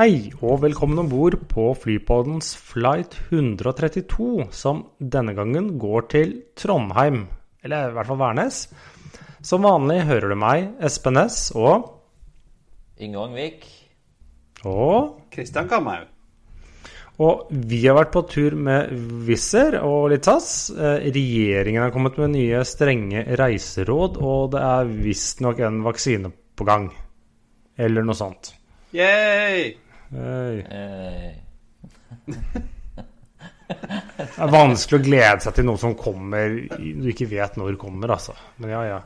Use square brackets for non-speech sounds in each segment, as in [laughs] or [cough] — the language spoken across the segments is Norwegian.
Hei, og velkommen om bord på Flypoddens flight 132, som denne gangen går til Trondheim, eller i hvert fall Værnes. Som vanlig hører du meg, Espen Næss, og Inge Angvik. Og Kristian Kamhaug. Og vi har vært på tur med Wizz Air og litt SAS. Eh, Regjeringen har kommet med nye strenge reiseråd, og det er visstnok en vaksine på gang. Eller noe sånt. Yay! Eh, Det er vanskelig å glede seg til noe som kommer du ikke vet når kommer, altså. Men ja, ja.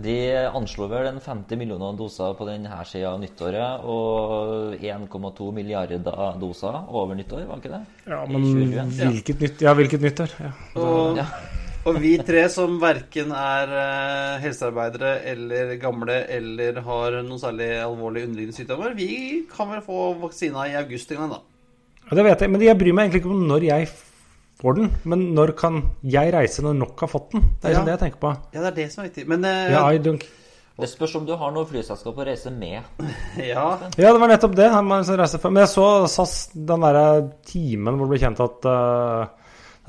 de anslo vel en 50 millioner doser på denne sida av nyttåret, og 1,2 milliarder doser over nyttår, var ikke det? ja men hvilket nytt Ja, hvilket nyttår? Ja. Og, Ja. Og vi tre som verken er eh, helsearbeidere eller gamle eller har noen særlig alvorlige underliggende sykdommer, vi kan vel få vaksina i august en gang, da. Ja, det vet jeg, men jeg bryr meg egentlig ikke om når jeg får den. Men når kan jeg reise når nok har fått den? Det er liksom Ja. det jeg tenker på. Ja, det er det som er viktig. Men uh, Ja, I don't... Det spørs om du har noe flyselskap å reise med. [laughs] ja. ja, det var nettopp det. Men jeg så SAS, den derre timen hvor det ble kjent at uh,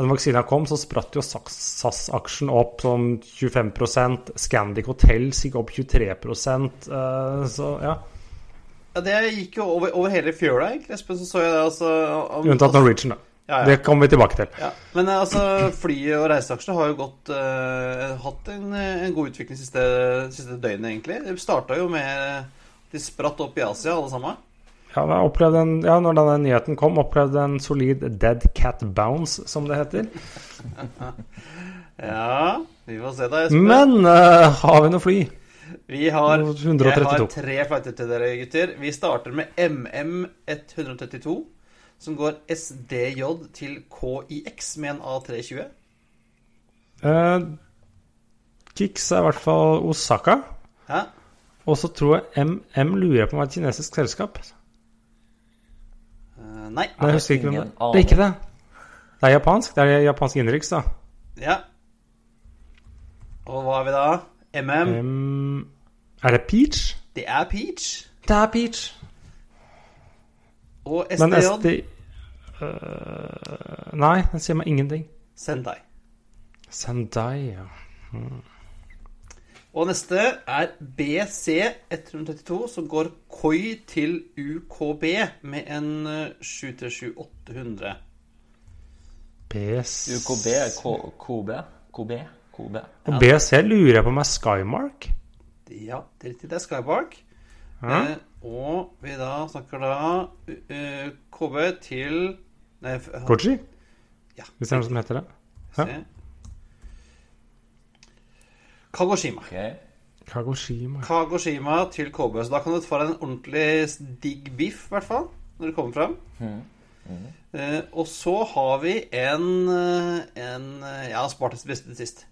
den vaksina kom, så spratt jo SAS- SAS-aksjen opp sånn 25% Scandic Hotels gikk opp 23 uh, Så ja. ja det gikk jo over, over hele fjøla, egentlig. Espen, så så jeg det, altså om- Unntatt Norwegian, da. Ja, ja. Det kommer vi tilbake til. Ja, Men eh, altså, fly- og reiseaksjene har jo gått, uh, hatt en, eh, en god utvikling siste, siste døgnet, egentlig. Det starta jo med De spratt opp i Asia, alle sammen. Ja, en, ja, når denne nyheten kom, opplevde en solid dead cat bounce, som det heter. [laughs] Ja, vi får se da, Espen. Men uh, har vi noe fly? vi har, jeg har tre flighter til dere, gutter. Vi starter med MM132, som går SDJ til KIX med en A320. Uh, Kix er i hvert fall Osaka. Ja, Og så tror jeg MM lurer på om det er et kinesisk selskap. Nei. Men jeg husker ikke hvem ingen det er. Det er ikke det. Det er japansk. Det er japansk innenriks, da. Ja. Og hva har vi da? MM. Um, er det Peach? Det er Peach. Det er Peach. Og Men SD uh, Nei, den sier meg ingenting. Sendai. Sendai, ja. Og neste er BC132, som går KOI til UKB med en eh, 737-800. BS UKB, K- KB, KB, KB. Og BC lurer jeg på om er Skymark? Ja, det er riktig. Det er Skymark. Ja. Eh, og vi da snakker da uh, KB til Nei, Koji? Ja, Hvis det er noe som heter det. ja. Kagoshima. Okay. Kagoshima. Kagoshima til KB. Så da kan du få deg en ordentlig digg biff, i hvert fall, når du kommer fram. Eh, og så har vi en, eh, en eh, Jeg har spart det beste til sist.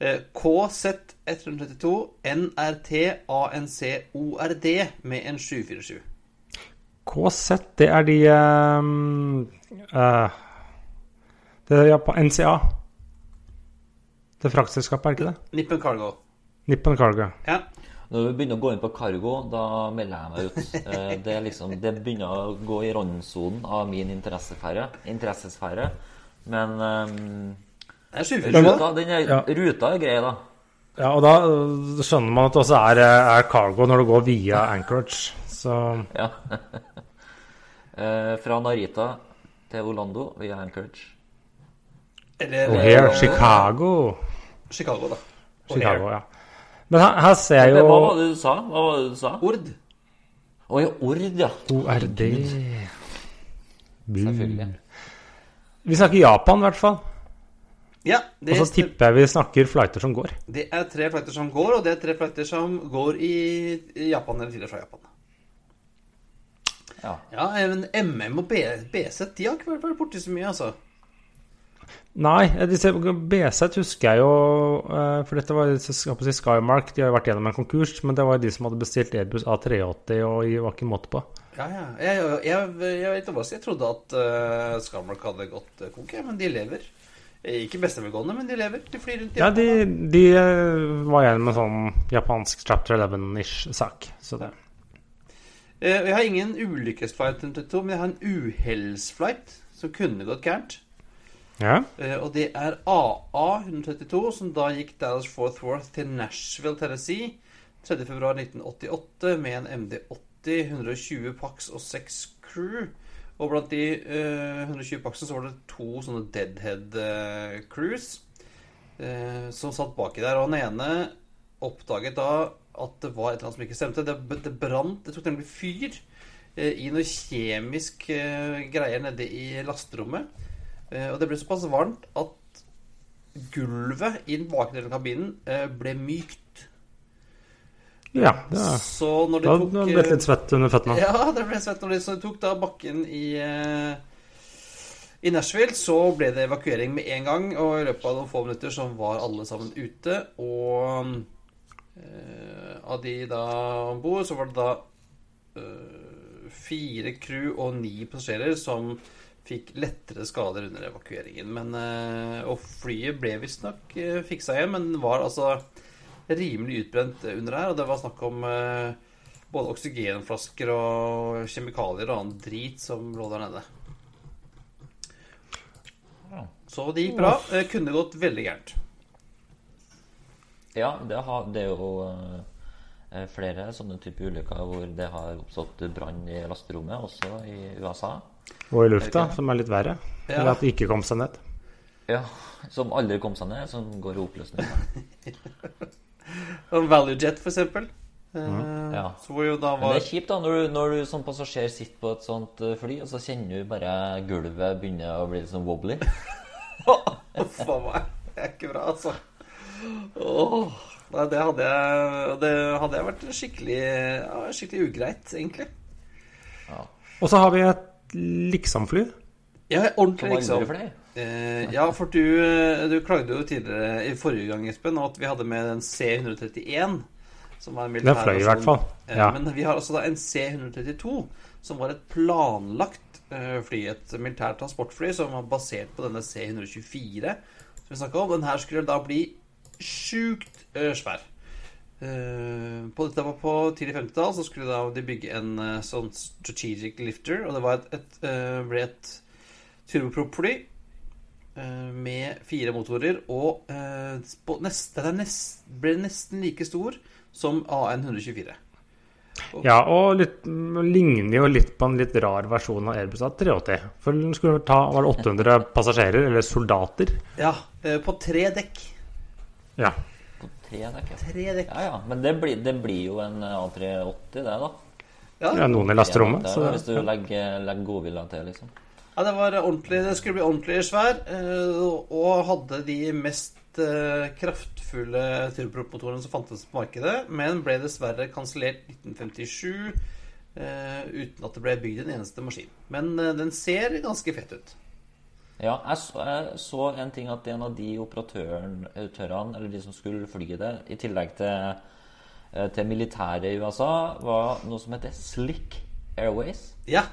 Eh, KZ132 NRT ANC ORD med en 747. KZ, det er de um, uh, Det er Japan, NCA. Det fraktselskapet, er det ikke det? Nippen Cargo. Nippen Cargo. Ja. Når vi begynner å gå inn på cargo, da melder jeg meg ut. Eh, Det, er liksom, det begynner å gå i randsonen av min interessesfære. interessesfære. Men 747. ruta, den er, Ja. ruta er grei, da. Ja, og da skjønner man at det også er, eh, er cargo når det går via Anchorage. Så Ja. [laughs] Eh, Fra Narita til Orlando via Anchorage. Eller eh, Chicago. Chicago, da. Og Chicago, ja. Men her, her ser jeg jo Hva var det du sa? Hva var det du sa? Ord. Å ja, Ord, ja. ORD. Selvfølgelig. Vi snakker Japan, i hvert fall. Ja, det, Og så tipper jeg vi snakker flighter som går. det er tre flighter som går, og det er tre flighter som går i Japan eller tidligere fra Japan. Ja. Ja, men MM og BZ de har ikke vært borti så mye, altså. Nei, eh, BZ husker jeg jo eh, For dette var si Skymark, de har jo vært gjennom en konkurs. Men det var jo de som hadde bestilt Airbus A380, og det var ikke måte på. Ja, ja. Jeg, jeg, jeg, jeg trodde at uh, Skymark hadde gått konk, men de lever. Ikke beste men de lever. De flyr rundt i Ja, de, de var gjennom en sånn japansk chapter 11-ish sak. Så det Jeg har ingen ulykkesflight 132, men jeg har en uhellsflight som kunne gått gærent. Ja. Eh, Og det er AA-132, som da gikk Dallas Fort Worth til Nashville, Tennessee 3.2.1988 med en MD-80, 120 pax og 6 crew. Og blant de uh, 120 paxene så var det to sånne Deadhead-crews uh, som satt baki der. Og den ene oppdaget da at det var et eller annet som ikke stemte. Det, det brant, det tok nemlig fyr eh, i noe kjemisk eh, greier nede i lasterommet. Eh, og det ble såpass varmt at gulvet i den bakre delen av kabinen eh, ble mykt. ja det er, Så når de da tok ble det litt svett under føttene. Ja, [laughs] det ble svett når de så de tok da bakken i eh, i Nashville så ble det evakuering med en gang, og i løpet av noen få minutter så var alle sammen ute. Og eh, av de da om bord, så var det da eh, fire crew og ni passasjerer som fikk lettere skader under evakueringen. Men, eh, og flyet ble visstnok uh, fiksa igjen, men var altså rimelig utbrent under her. Og det var snakk om eh, både oksygenflasker og kjemikalier og annen drit som lå der nede. Så det gikk bra. Det Kunne gått veldig gærent. Ja, det, har, det er jo eh, flere sånne typer ulykker hvor det har oppstått brann i lasterommet, også i USA. Og i lufta, som er litt verre. Ja. Eller at de ikke kom seg ned. Ja, Som aldri kom seg ned, som går i oppløsning. [laughs] Og ValueJet, for eksempel. Eh, Ja. Så jo da Men det er kjipt da, når du, når du som passasjer sitter på et sånt eh, fly, og så kjenner du bare gulvet begynner å bli litt sånn wobbly. [laughs] Huff a meg. Det er ikke bra, altså. Åh, nei, det hadde jeg Det hadde jeg vært skikkelig ja, Skikkelig ugreit, egentlig. Og så har vi et liksom-fly. Ja, ordentlig, liksom. Eh, ja, for du, du klagde jo tidligere i forrige gang, Espen, at vi hadde med en C-131. Som var en Den militær fløy i hvert fall. Eh, Ja. Men vi har altså da en C-132, som var et planlagt eh, fly. Et militært transportfly som var basert på denne C-124 som vi snakket om. Den her skulle da bli sjukt eh, svær. Eh, på, dette var på tidlig 50-tall så skulle de bygge en eh, sånn strategic lifter. Og det var et, et, eh, ble et turbopropfly med fire motorer. Og nest, den nest, ble nesten like stor som AN 124. Ja, og litt, ligner jo litt på en litt rar versjon av Airbus A380. For den skulle ta var det 800 passasjerer, eller soldater. Ja, på tre dekk. Ja. Tre dekk. ja. Tre dekk. Ja, ja. Men det blir, det blir jo en A380, det, da. Ja, ja noen i lasterommet. Ja, Så hvis du legger, legger godvilja til, liksom. ja det var ordentlig Det skulle bli ordentlig svær, eh, og hadde de mest eh, kraftfulle turbopropmotorene som fantes på markedet, men ble dessverre kansellert 1957 eh, uten at det ble bygd en eneste maskin. Men den ser ganske fett ut. Ja, jeg så, jeg så en ting at en av de operatørene, eller de som skulle fly det, i tillegg til, eh, til militæret i USA, var noe som heter Slick Airways. Ja,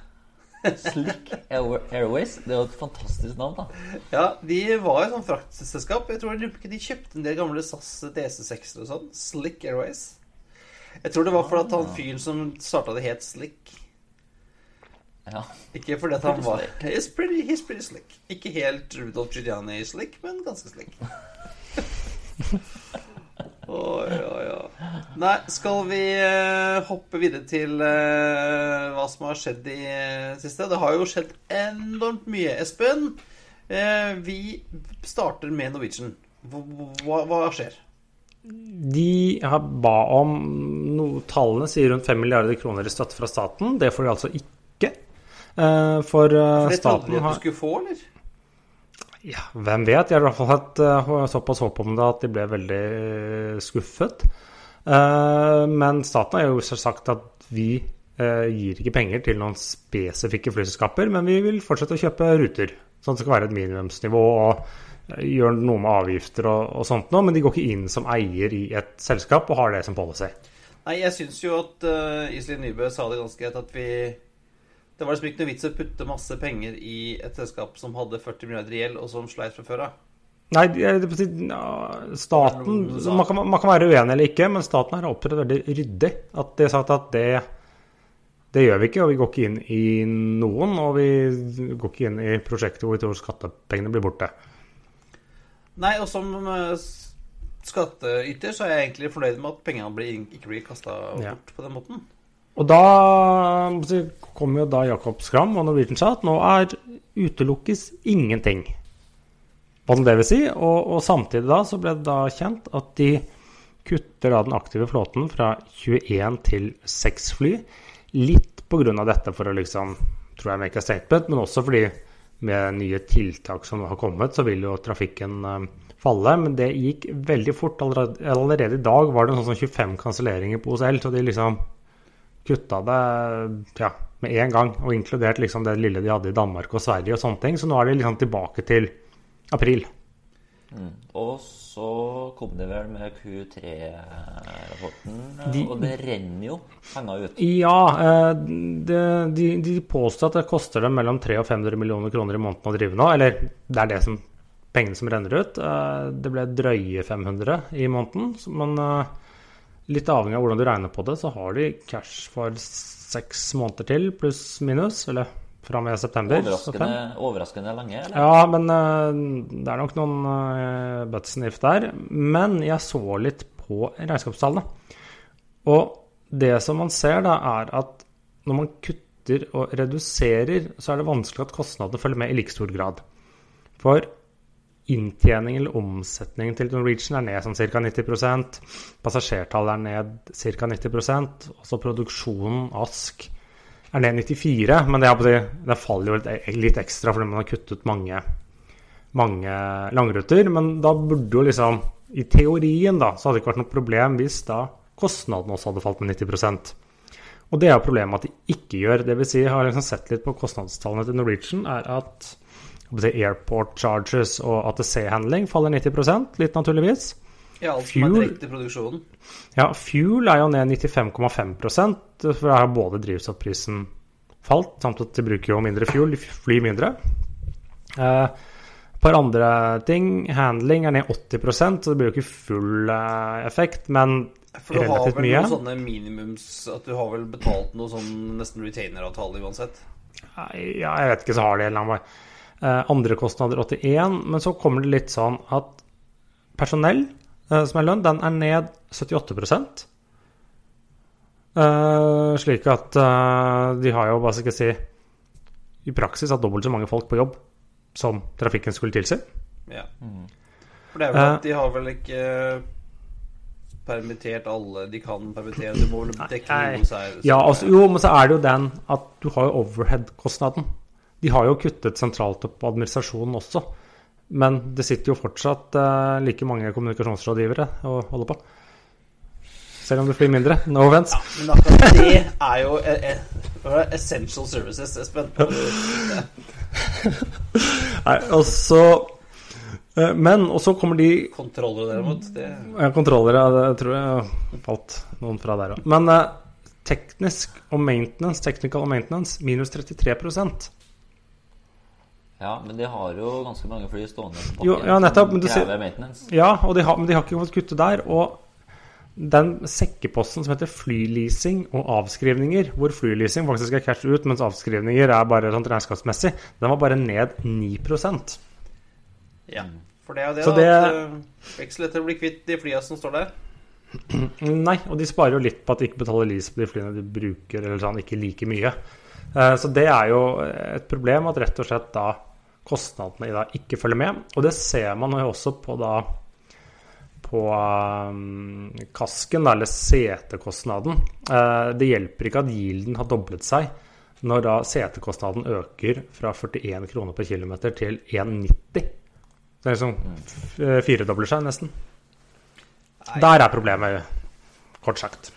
[laughs] Slick Airways, det er jo et fantastisk navn, da. ja de var jo sånn fraktselskap. Jeg tror de, de kjøpte en del gamle SAS DC6-er og sånn. Slick Airways. Jeg tror det var fordi at han fyren som starta det, het Slick. Ja. Ikke fordi at han Pretty var slick. he's pretty, he's pretty slick. Ikke helt Rudolf Giuliani slick, men ganske slick. [laughs] Oi, oi, oi. Nei, skal vi eh, hoppe videre til uh, hva som har skjedd i uh, siste? Det har jo skjedd enormt mye, Espen. Eh, vi starter med Norwegian. Hva, hva, hva skjer? De har ba om no, Tallene sier rundt 5 milliarder kroner i støtte fra staten. Det får de altså ikke. Eh, For eh, For det trodde staten at du skulle få, eller? Ja, hvem vet? Jeg har i hvert fall hatt uh, såpass håp om det at de ble veldig skuffet. Men staten har jo sagt at vi gir ikke penger til noen spesifikke flyselskaper, men vi vil fortsette å kjøpe ruter. Sånn at det skal være et minimumsnivå og gjøre noe med avgifter og, og sånt noe. Men de går ikke inn som eier i et selskap og har det som policy. Nei, jeg syns jo at uh, Iselin Nybø sa det ganske greit at vi det var liksom ikke noe vits å putte masse penger i et selskap som hadde 40 milliarder gjeld, og som sleit fra før av. Nei, staten man kan, man kan, være uenig eller ikke, men staten har opptrådt veldig ryddig. At de har sagt at det, det gjør vi ikke, og vi går ikke inn i noen. Og vi går ikke inn i prosjekter hvor vi tror skattepengene blir borte. Nei, og som eh, skattyter så er jeg egentlig fornøyd med at pengene blir, ikke blir kasta bort ja. på den måten. Og da kom jo da Jakob Skram og Norwegian sa at nå er utelukkes ingenting. Hva det vil si. Og, og, samtidig da så ble det da kjent at de kutter da den aktive flåten fra 21 til 6 fly. Litt pga. dette for å liksom, tror jeg, make a statement, men også fordi med nye tiltak som har kommet, så vil jo trafikken uh, falle. Men det gikk veldig fort. Allerede, allerede i dag var det sånn 25 kanselleringer på OSL, så de liksom kutta det ja, med en gang, og inkludert liksom det lille de hadde i Danmark og Sverige og sånne ting. Så nå er de liksom tilbake til april. Mm. Og så kom det vel med Q3-rapporten, og det renner jo penger ut? Ja, eh, det, de, de, påstår at det koster dem mellom 300 og 500 millioner kroner i måneden å drive nå. Eller det er det som, pengene som renner ut. Eh, det ble drøye 500 i måneden. Men eh, litt avhengig av hvordan du regner på det, så har de cash for seks måneder til, pluss minus. Eller fra og med september. Overraskende, overraskende lange, Eller? Ja, men uh, det er nok noen uh, and if der. Men jeg så litt på regnskapstallene. Og det som man ser, da, er at når man kutter og reduserer, så er det vanskelig at kostnadene følger med i like stor grad. For inntjening eller omsetningen til Norwegian er ned sånn ca. 90 Passasjertallet er ned ca. 90% Også produksjonen ASK er ned 94 men det, det faller jo litt, litt ekstra fordi man har kuttet mange, mange langruter. Men da burde jo liksom I teorien da, så hadde det ikke vært noe problem hvis da kostnadene også hadde falt med 90% Og det er jo problemet at de ikke gjør. Vil si, har liksom sett litt på kostnadstallene til Norwegian, er at airport charges og ATC-handling faller 90% litt naturligvis. Ja, alt som er direkte produksjon. produksjonen. Ja, fuel er jo ned 95,5 for da har både drivstoffprisen falt, samt at de bruker jo mindre fuel, de flyr mindre. Eh, par andre ting. Handling er ned 80% så det blir jo ikke full eh, effekt, men for du har vel noen sånne minimums At du har vel betalt noe sånn nesten retainer-avtale uansett? Ja, jeg vet ikke, så har de en eller annen vei. Eh, andre kostnader 81. Men så kommer det litt sånn at personell eh, som er lønn, den er ned 78 Uh, slik at uh, de har jo, hva skal jeg si I praksis hatt dobbelt så mange folk på jobb som trafikken skulle tilsi. Ja. Mm. For det er vel at de har vel ikke permittert alle de kan permittere. Du må vel dekke noe sær. Ja, altså, jo, men så er det jo den at du har jo overhead-kostnaden. De har jo kuttet sentralt opp administrasjonen også. Men det sitter jo fortsatt uh, like mange kommunikasjonsrådgivere og holder på. Selv om det flyr mindre. No offense. Ja, men akkurat det er jo e, e, essential services, Espen. [laughs] Nei, og så uh, Men, og så kommer de Kontroller, derimot. Det... Ja, kontroller, ja. Det tror jeg falt noen fra der òg. Men uh, teknisk og maintenance, technical og maintenance, minus 33 ja, men de har jo ganske mange fly stående på bakken ja, nettopp, som krever maintenance. Ja, og de har, men de har ikke fått kutte der. Og den sekkeposten som heter flyleasing og avskrivninger, hvor flyleasing faktisk er cash ut, mens avskrivninger er bare sånn regnskapsmessig, den var bare ned 9% Ja, for det er jo det, Så da, det at til å bli kvitt de flyene som står der. [clears throat] Nei, og de sparer jo litt på at de ikke betaler lease på de flyene de bruker, eller sånn, ikke like mye. Uh, så det er jo et problem at rett og slett da kostnadene i dag ikke følger med. Og det ser man jo også på da på um, kasken, eller setekostnaden. Uh, det hjelper ikke at gilden har doblet seg når da setekostnaden øker fra 41 kroner per km til 1,90. Det er liksom f- eh, firedobler seg, nesten. Der er problemet, kort sagt.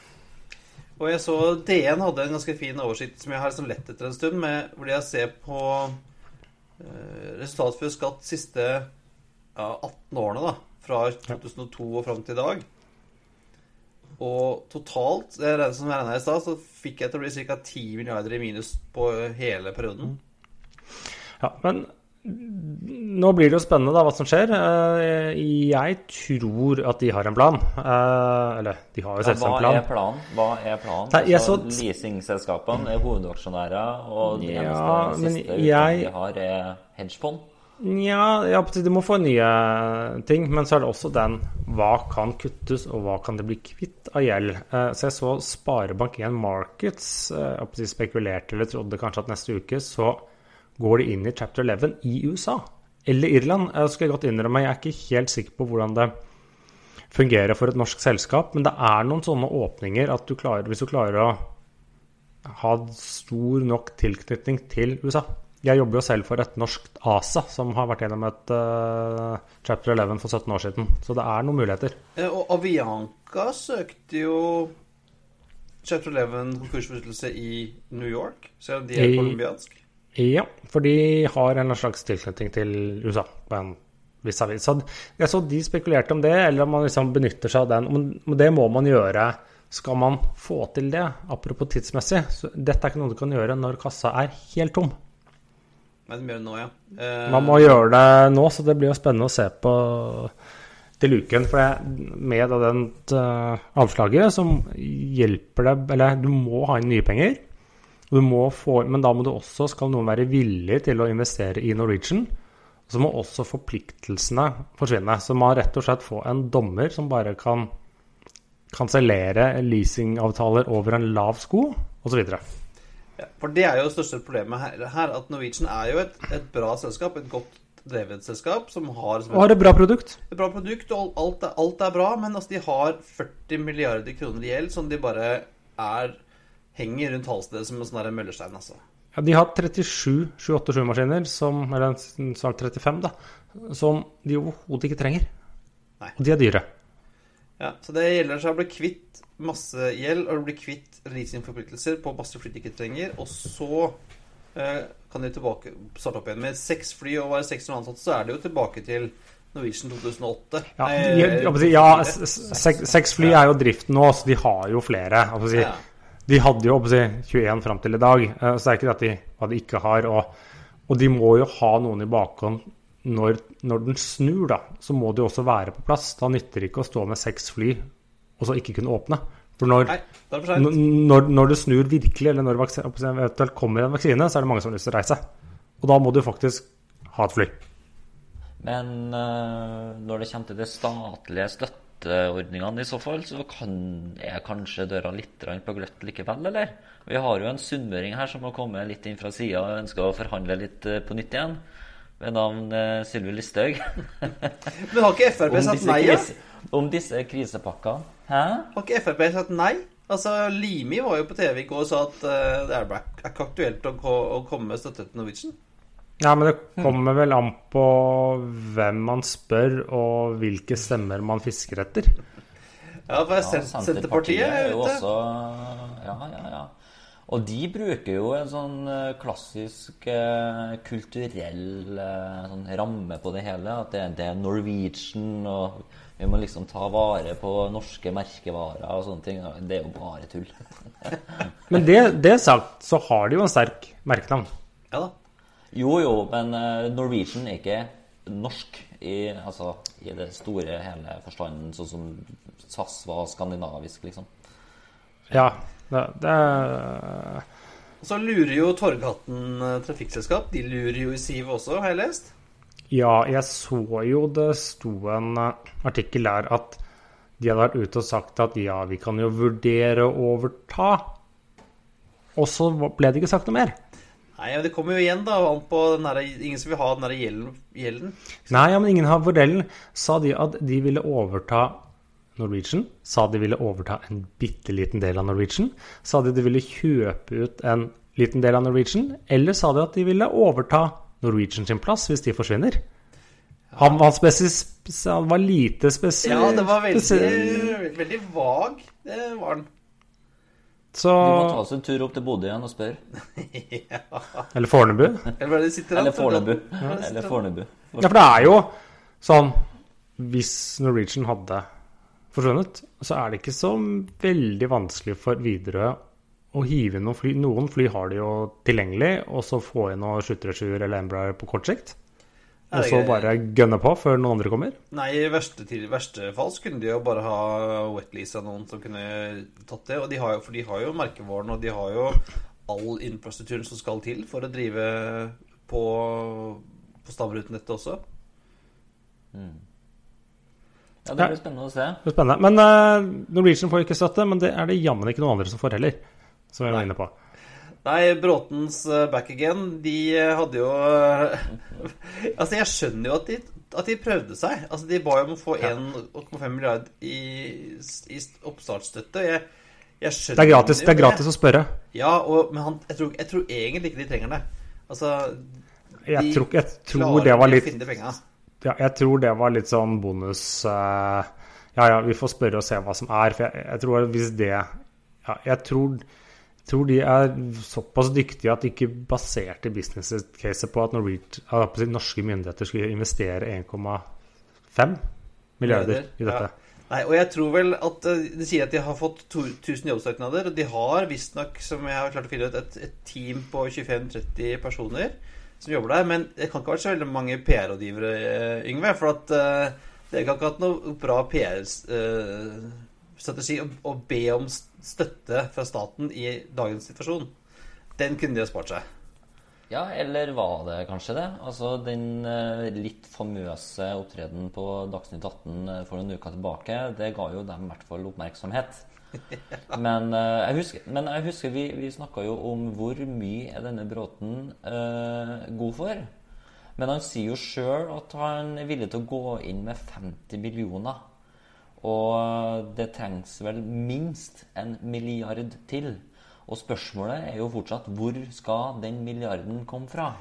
Og jeg så DN hadde en ganske fin oversikt som jeg har liksom lett etter en stund, med, hvor de ser på eh, resultatet før skatt siste ja, 18 årene, da. Fra 2002 og fram til i dag. Og totalt, det er det som jeg regna i stad, så fikk jeg til å bli ca. 10 milliarder i minus på hele perioden. Ja, men nå blir det jo spennende da, hva som skjer. Eh, Jeg tror at de har en plan. Eh, Eller, de har jo selvsagt en plan. er planen? Hva er planen? Nei, altså, så- Leasingselskapene er hovedaksjonærer, og det Ja, eneste men siste jeg- de har, er hedgefond. Nja, ja, de må få nye ting, men så er det også den hva kan kuttes, og hva kan det bli kvitt av gjeld. Eh, Så jeg så Sparebank1 Markets jeg spekulerte eller trodde kanskje at neste uke så går de inn i chapter 11 i USA eller Irland. Jeg skal godt innrømme, jeg er ikke helt sikker på hvordan det fungerer for et norsk selskap, men det er noen sånne åpninger at du klarer, hvis du klarer å ha stor nok tilknytning til USA. Jeg jobber jo selv for et norsk ASA, som har vært gjennom et uh, chapter 11 for 17 år siden. Så det er noen muligheter. Eh, Og Avianca søkte jo Chapter 11 konkursbeskyttelse i New York, selv om de er colombiansk. Ja, for de har en slags tilknytning til USA. på en viss avis. Så jeg så de spekulerte om det, eller om man liksom benytter seg av den. Men det må man gjøre. Skal man få til det, apropos tidsmessig, så dette er ikke noe du kan gjøre når kassa er helt tom. Men de gjør det nå, ja. Uh... Man må gjøre det nå, så det blir jo spennende å se på til uken. For det, med det den eh, avslaget så hjelper det Eller du må ha inn nye penger. Og du må få, men da må du også, skal noen være villig til å investere i Norwegian. Så må også forpliktelsene forsvinne. Så man rett og slett få en dommer som bare kan kansellere leasingavtaler over en lav sko, osv. ja, for det er jo det største problemet her, her at Norwegian er jo et, et bra selskap, et godt drevet selskap, som har som Og har et bra produkt. et bra produkt, og alt er, alt er bra, men altså, de har 40 milliarder kroner i gjeld som de bare er henger rundt halsen som en sånn der møllerstein, altså. Ja, de har 37 787-maskiner, som, eller snart 35, da, som de overhodet ikke trenger. Nei. Og de er dyre. Ja, så det gjelder seg å bli kvitt masse gjeld og bli kvitt leasingforpliktelser på masse fly de ikke trenger, og så eh, kan de tilbake, starte opp igjen. Med seks fly og være 600 ansatte, så er det jo tilbake til Norwegian 2008. Ja, Nei, jeg, ja seks, seks fly er jo driften nå, så de har jo flere. Altså. Ja. De hadde jo si, 21 fram til i dag, eh, så det er ikke det at de, hva de ikke har. Og, og de må jo ha noen i bakhånd når, når den snur, da. Så må de også være på plass. Da nytter det ikke å stå med seks fly og så ikke kunne åpne. For når, Nei, for Når, når det snur virkelig, eller når vaksin- eventuelt kommer en vaksine, så er det mange som har lyst til å reise. Og da må du faktisk ha et fly. Men eh, når det kommer til det statlige støtteordningene i så fall, så kan jeg kanskje døra litt på gløtt likevel, eller? Vi har jo en sunnmøring her som har kommet litt inn fra sida og ønsker å forhandle litt eh, på nytt igjen. Ved navn uh, Sylvi Listhaug. [laughs] Men har ikke Frp sagt nei, ja? om disse krisepakkene. Hæ? Har ikke Frp sagt nei? Altså, Limi var jo på TV i går og sa at uh, det er ikke aktuelt å, å komme med støtte til Norwegian. Ja, men det kommer vel an på hvem man spør, og hvilke stemmer man fisker etter. Ja, for Ja, Senterpartiet er jo ute. også Ja, ja, ja. Og de bruker jo en sånn eh, klassisk eh, kulturell eh, sånn ramme på det hele. At det, det er Norwegian, og vi må liksom ta vare på norske merkevarer og sånne ting. Det er jo bare tull. [laughs] Men det, det sagt, så har de jo en sterk merkenavn. Ja da. Jo, jo, men eh, Norwegian er ikke norsk i, altså, i det store hele forstanden, sånn som SAS var skandinavisk, liksom. Ja, det, det er så lurer jo Torghatten eh, trafikkselskap. De lurer jo i Siv også, har jeg lest. Ja, jeg så jo det sto en eh, artikkel der at de hadde vært ute og sagt at ja, vi kan jo vurdere å overta. Og så ble det ikke sagt noe mer. Nei, men det kommer jo igjen da an på den der, ingen som vil ha den der gjelden. Nei, ja, men ingen har modellen. Sa de at de ville overta Norwegian? Sa de ville overta en bitte liten del av Norwegian? Sa de de ville kjøpe ut en liten del av Norwegian? Eller sa de at de ville overta Norwegian sin plass hvis de forsvinner? Han var, han var lite spesiell. Ja, det var veldig, veldig vag. Det var han. Så Vi må ta oss en tur opp til Bodø igjen og spørre. [laughs] Eller Fornebu. Eller er? Eller Fornebu. De Eller? Fornebu. Ja, for det er jo sånn Hvis Norwegian hadde forsvunnet, så er det ikke så veldig vanskelig for Widerøe å hive inn noen fly. Noen fly har de jo tilgjengelig, og så få inn noen 737 eller Embraer på kort sikt. Og så bare gønne på før noen andre kommer. Nei, i verste, til, verste fall så kunne de jo bare ha wetleasa noen som kunne tatt det. Og de har jo, for de har jo merkevaren, og de har jo all infrastrukturen som skal til for å drive på, på stamrutenettet også. Ja, det blir spennende å se. Det blir spennende. Men uh, Norwegian får ikke støtte, men det er det jammen ikke noen andre som får heller. Som vi var inne på. Nei, Bråtens eh, back again, de eh, hadde jo eh, [laughs] Altså, jeg skjønner jo at de, at de prøvde seg. Altså, De ba jo om å få 1,5 milliard i, i oppstartsstøtte. Jeg, jeg skjønner Det er gratis, jo det er gratis å spørre. Ja, og, men han, jeg, tror, jeg tror egentlig ikke de trenger det. Altså Jeg tror, jeg tror det var litt. Ja, jeg tror det var litt sånn bonus uh, Ja, ja, vi får spørre og se hva som er. For jeg, jeg tror hvis det Ja, jeg tror, tror de er såpass dyktige at de ikke baserte business-caset på at norske myndigheter skulle investere 1,5 milliarder i dette. Ja. Nei, og jeg tror vel at eh, De sier at de har fått to- 1000 jobbsøknader. Og de har visstnok, som jeg har klart å finne ut, et, et team på 25-30 personer som jobber der. Men det kan ikke ha vært så veldig mange PR-rådgivere, eh, Yngve. For at uh, dere kan ikke ha hatt noe bra PR-strategi å, be om støtte fra staten i dagens situasjon. Den kunne de ha spart seg. Ja, eller var det kanskje det? Altså den eh, litt famøse opptredenen på Dagsnytt 18 for noen uker tilbake, det ga jo dem i hvert fall oppmerksomhet. [laughs] Men eh, jeg husker, men jeg husker vi, vi snakka jo om hvor mye er denne Bråten uh, god for. Men han sier jo sjøl at han er villig til å gå inn med 50 millioner. Og det trengs vel minst en milliard til. Og spørsmålet er jo fortsatt hvor skal den milliarden komme fra?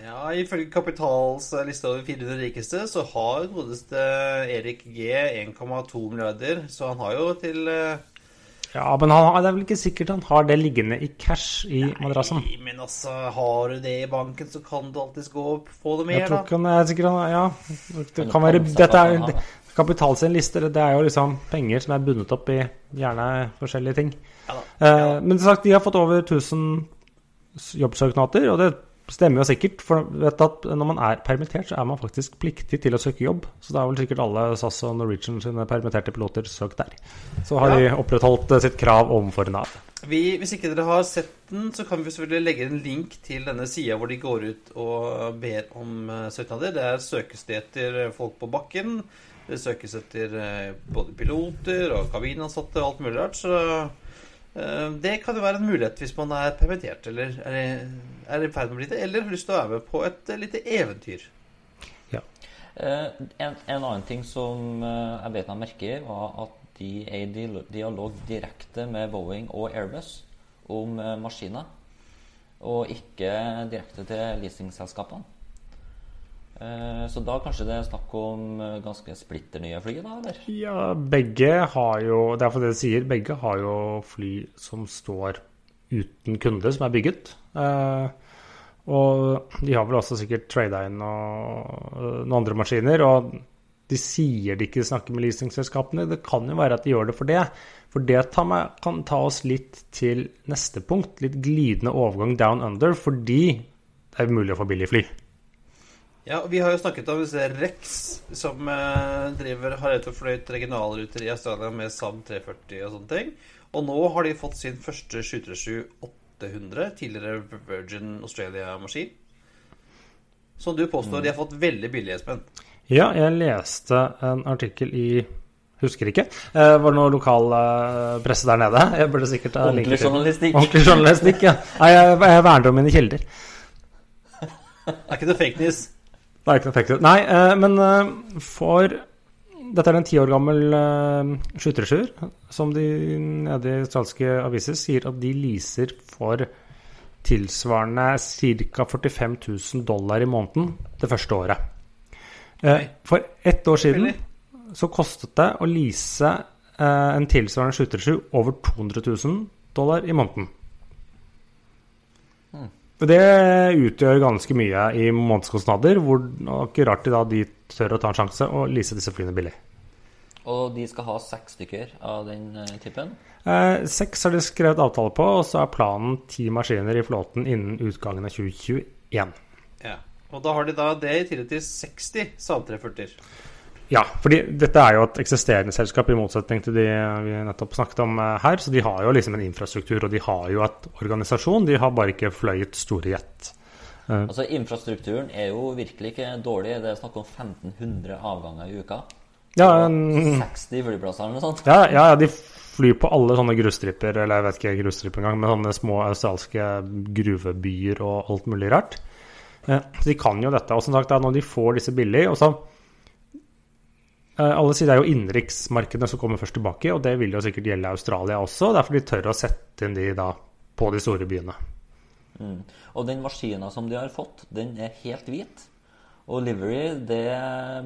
Ja, Ifølge Kapitals liste over 400 rikeste så har godeste Erik G 1,2 milliarder. Så han har jo til eh, Ja, men han, det er vel ikke sikkert han har det liggende i cash i madrassen. Nei, Men altså, har du det i banken, så kan du alltids gå og få det mer, da. Jeg tror ikke han er sikkert han Ja, det kan være Dette er har- Kapital sin liste, det er jo liksom penger som er bundet opp i gjerne forskjellige ting. Ja, da. Eh, Men som sagt, de har fått over 1000 jobbsøknader, og det stemmer jo sikkert. For vet at når man er permittert, så er man faktisk pliktig til å søke jobb. Så da har vel sikkert alle SAS og Norwegian sine permitterte piloter søkt der. Så har de opprettholdt eh, sitt krav overfor Nav. Vi, hvis ikke dere har sett den, så kan vi selvfølgelig legge en link til denne sida hvor de går ut og ber om eh, søknader. Det er søkes det etter folk på bakken. Det søkes etter eh, både piloter og kabinansatte og alt mulig rart. Så eh, det kan jo være en mulighet hvis man er permittert eller er, i- er ferd med å bli det, eller har lyst til å være med på et eh, lite eventyr. Ja. en, en annen ting som eh, jeg vet meg merke i, var at de er i dial- dialog direkte med Boeing og Airbus om eh, maskiner. Og ikke direkte til leasingselskapene. Eh, så da kanskje det er snakk om eh, ganske splitter nye fly, da, eller? Ja, begge har jo Det er for det du sier, begge har jo fly som står uten kunde, som er bygget. Og de har vel også sikkert trada inn noen andre maskiner. Og de sier de ikke snakker med leasingselskapene. Det kan jo være at de gjør det for det. For det tar meg, kan ta oss litt til neste punkt. Litt glidende overgang down under, fordi det er mulig å få billig fly. Ja, og Vi har jo snakket om Rex, som eh, driver, og fløyt regionalruter i Australia med SAM 340 og sånne ting. Og nå har de fått sin første 737-800, tidligere Virgin Australia-maskin. Som du påstår de har fått veldig billig, Espen. Ja, jeg leste en artikkel i Husker ikke. Eh, var det noe lokal eh, presse der nede? Jeg burde sikkert ha linker Ordentlig journalistikk. Ordentlig journalistikk, ja. Nei, jeg, jeg verner om mine kilder. Det er ikke noe fake news. Det er ikke noe fake news. Nei, eh, men eh, for Dette er en ti år gammel eh, 737 som de nede i australske aviser sier at de leaser for tilsvarende ca. 45 000 dollar i måneden det første året. Eh, for ett år siden så kostet det å lease eh, en tilsvarende 737 over 200 000 dollar i måneden. Mm. Det utgjør ganske mye i månedskostnader, hvor ikke rart de da de tør å ta en sjanse og lease disse flyene billig. Og de skal ha seks stykker av den eh, typen. Eh, seks har de skrevet avtale på, og så er planen ti maskiner i flåten innen utgangen av 2021. Og da har de da det i tillegg til 60 Saab 340-er. Ja, fordi dette er jo et eksisterende selskap, i motsetning til de vi nettopp snakket om eh, her. Så de har jo liksom en infrastruktur, og de har jo et organisasjon. De har bare ikke fløyet store jet. Altså Infrastrukturen er jo virkelig ikke dårlig. Det er snakk om 1500 avganger i uka. Ja, en, 60 flyplasser eller noe sånt. ja, ja, ja, de flyr på alle sånne grusstripper, eller jeg vet ikke grusstripper engang, men sånne små australske gruvebyer og alt mulig rart. Så de kan jo dette. Og som sagt, når de får disse billig og så eh, Alle sier det er jo innenriksmarkedene som kommer først tilbake, og det vil jo sikkert gjelde Australia også. Derfor de tør å sette inn de da på de store byene. Mm. Og den maskina som de har fått, den er helt hvit. Og livery det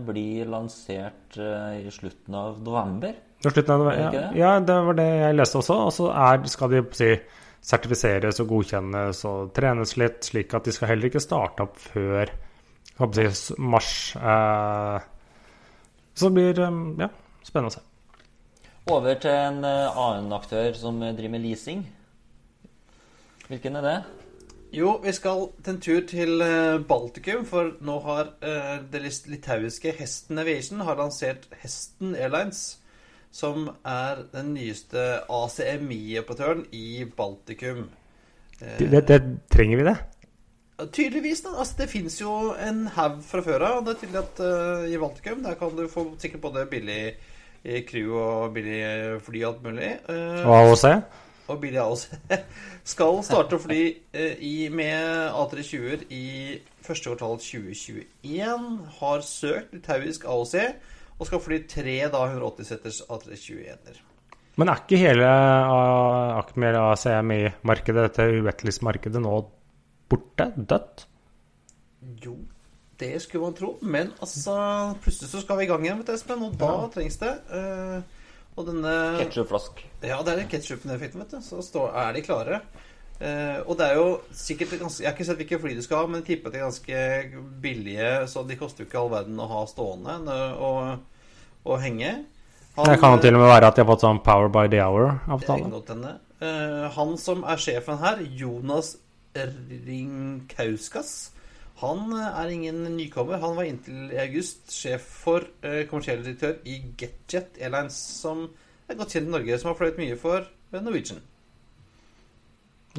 blir lansert eh, i slutten av november. Slutten av november ja, det? ja, det var det jeg leste også. Og så er- skal de si, sertifiseres og godkjennes og trenes litt, slik at de skal heller ikke starte opp før si, mars. Eh, så det blir eh, ja, spennende å se. Over til en eh, annen aktør som driver med leasing. Hvilken er det? Jo, vi skal til en tur til Baltikum, for nå har det litauiske Hesten Aviation har lansert Hesten Airlines, som er den nyeste ACMI-operatøren i Baltikum. Det, det, det trenger vi det? Tydeligvis, da. Altså, det fins jo en haug fra før av. Det er tydelig at uh, i Baltikum der kan du få sikkert både billig eh, crew og billig eh, fly og alt mulig. Uh, Og AOC? og billig AOC. [laughs] skal starte å fly uh, i, med A320-er i første kvartal 2021. Har søkt litauisk AOC og skal fly tre da 180-seters A321-er. Men er ikke hele Akmer ACMI-markedet, dette Uetlis-markedet, nå borte? Dødt? Jo, det skulle man tro. Men altså, plutselig så skal vi i gang igjen, vet du, Espen, og da trengs det. eh, og denne Ketchupflask. Ja, det er den ketsjupen-effekten, vet du. Så er de klare. Eh, og det er jo sikkert ganske Jeg har ikke sett hvilke fly du skal ha, men jeg tipper at de er ganske billige, så de koster jo ikke all verden å ha stående og, og henge. Han- Det kan jo til og med være at de har fått sånn Power by the Hour-avtale. godt. Eh, han som er sjefen her, Jonas Ringkauskas, han eh, er ingen nykommer. Han var inntil i august sjef for eh, kommersiell direktør i GetJet Airlines, som er godt kjent i Norge, som har fløyet mye for eh, Norwegian.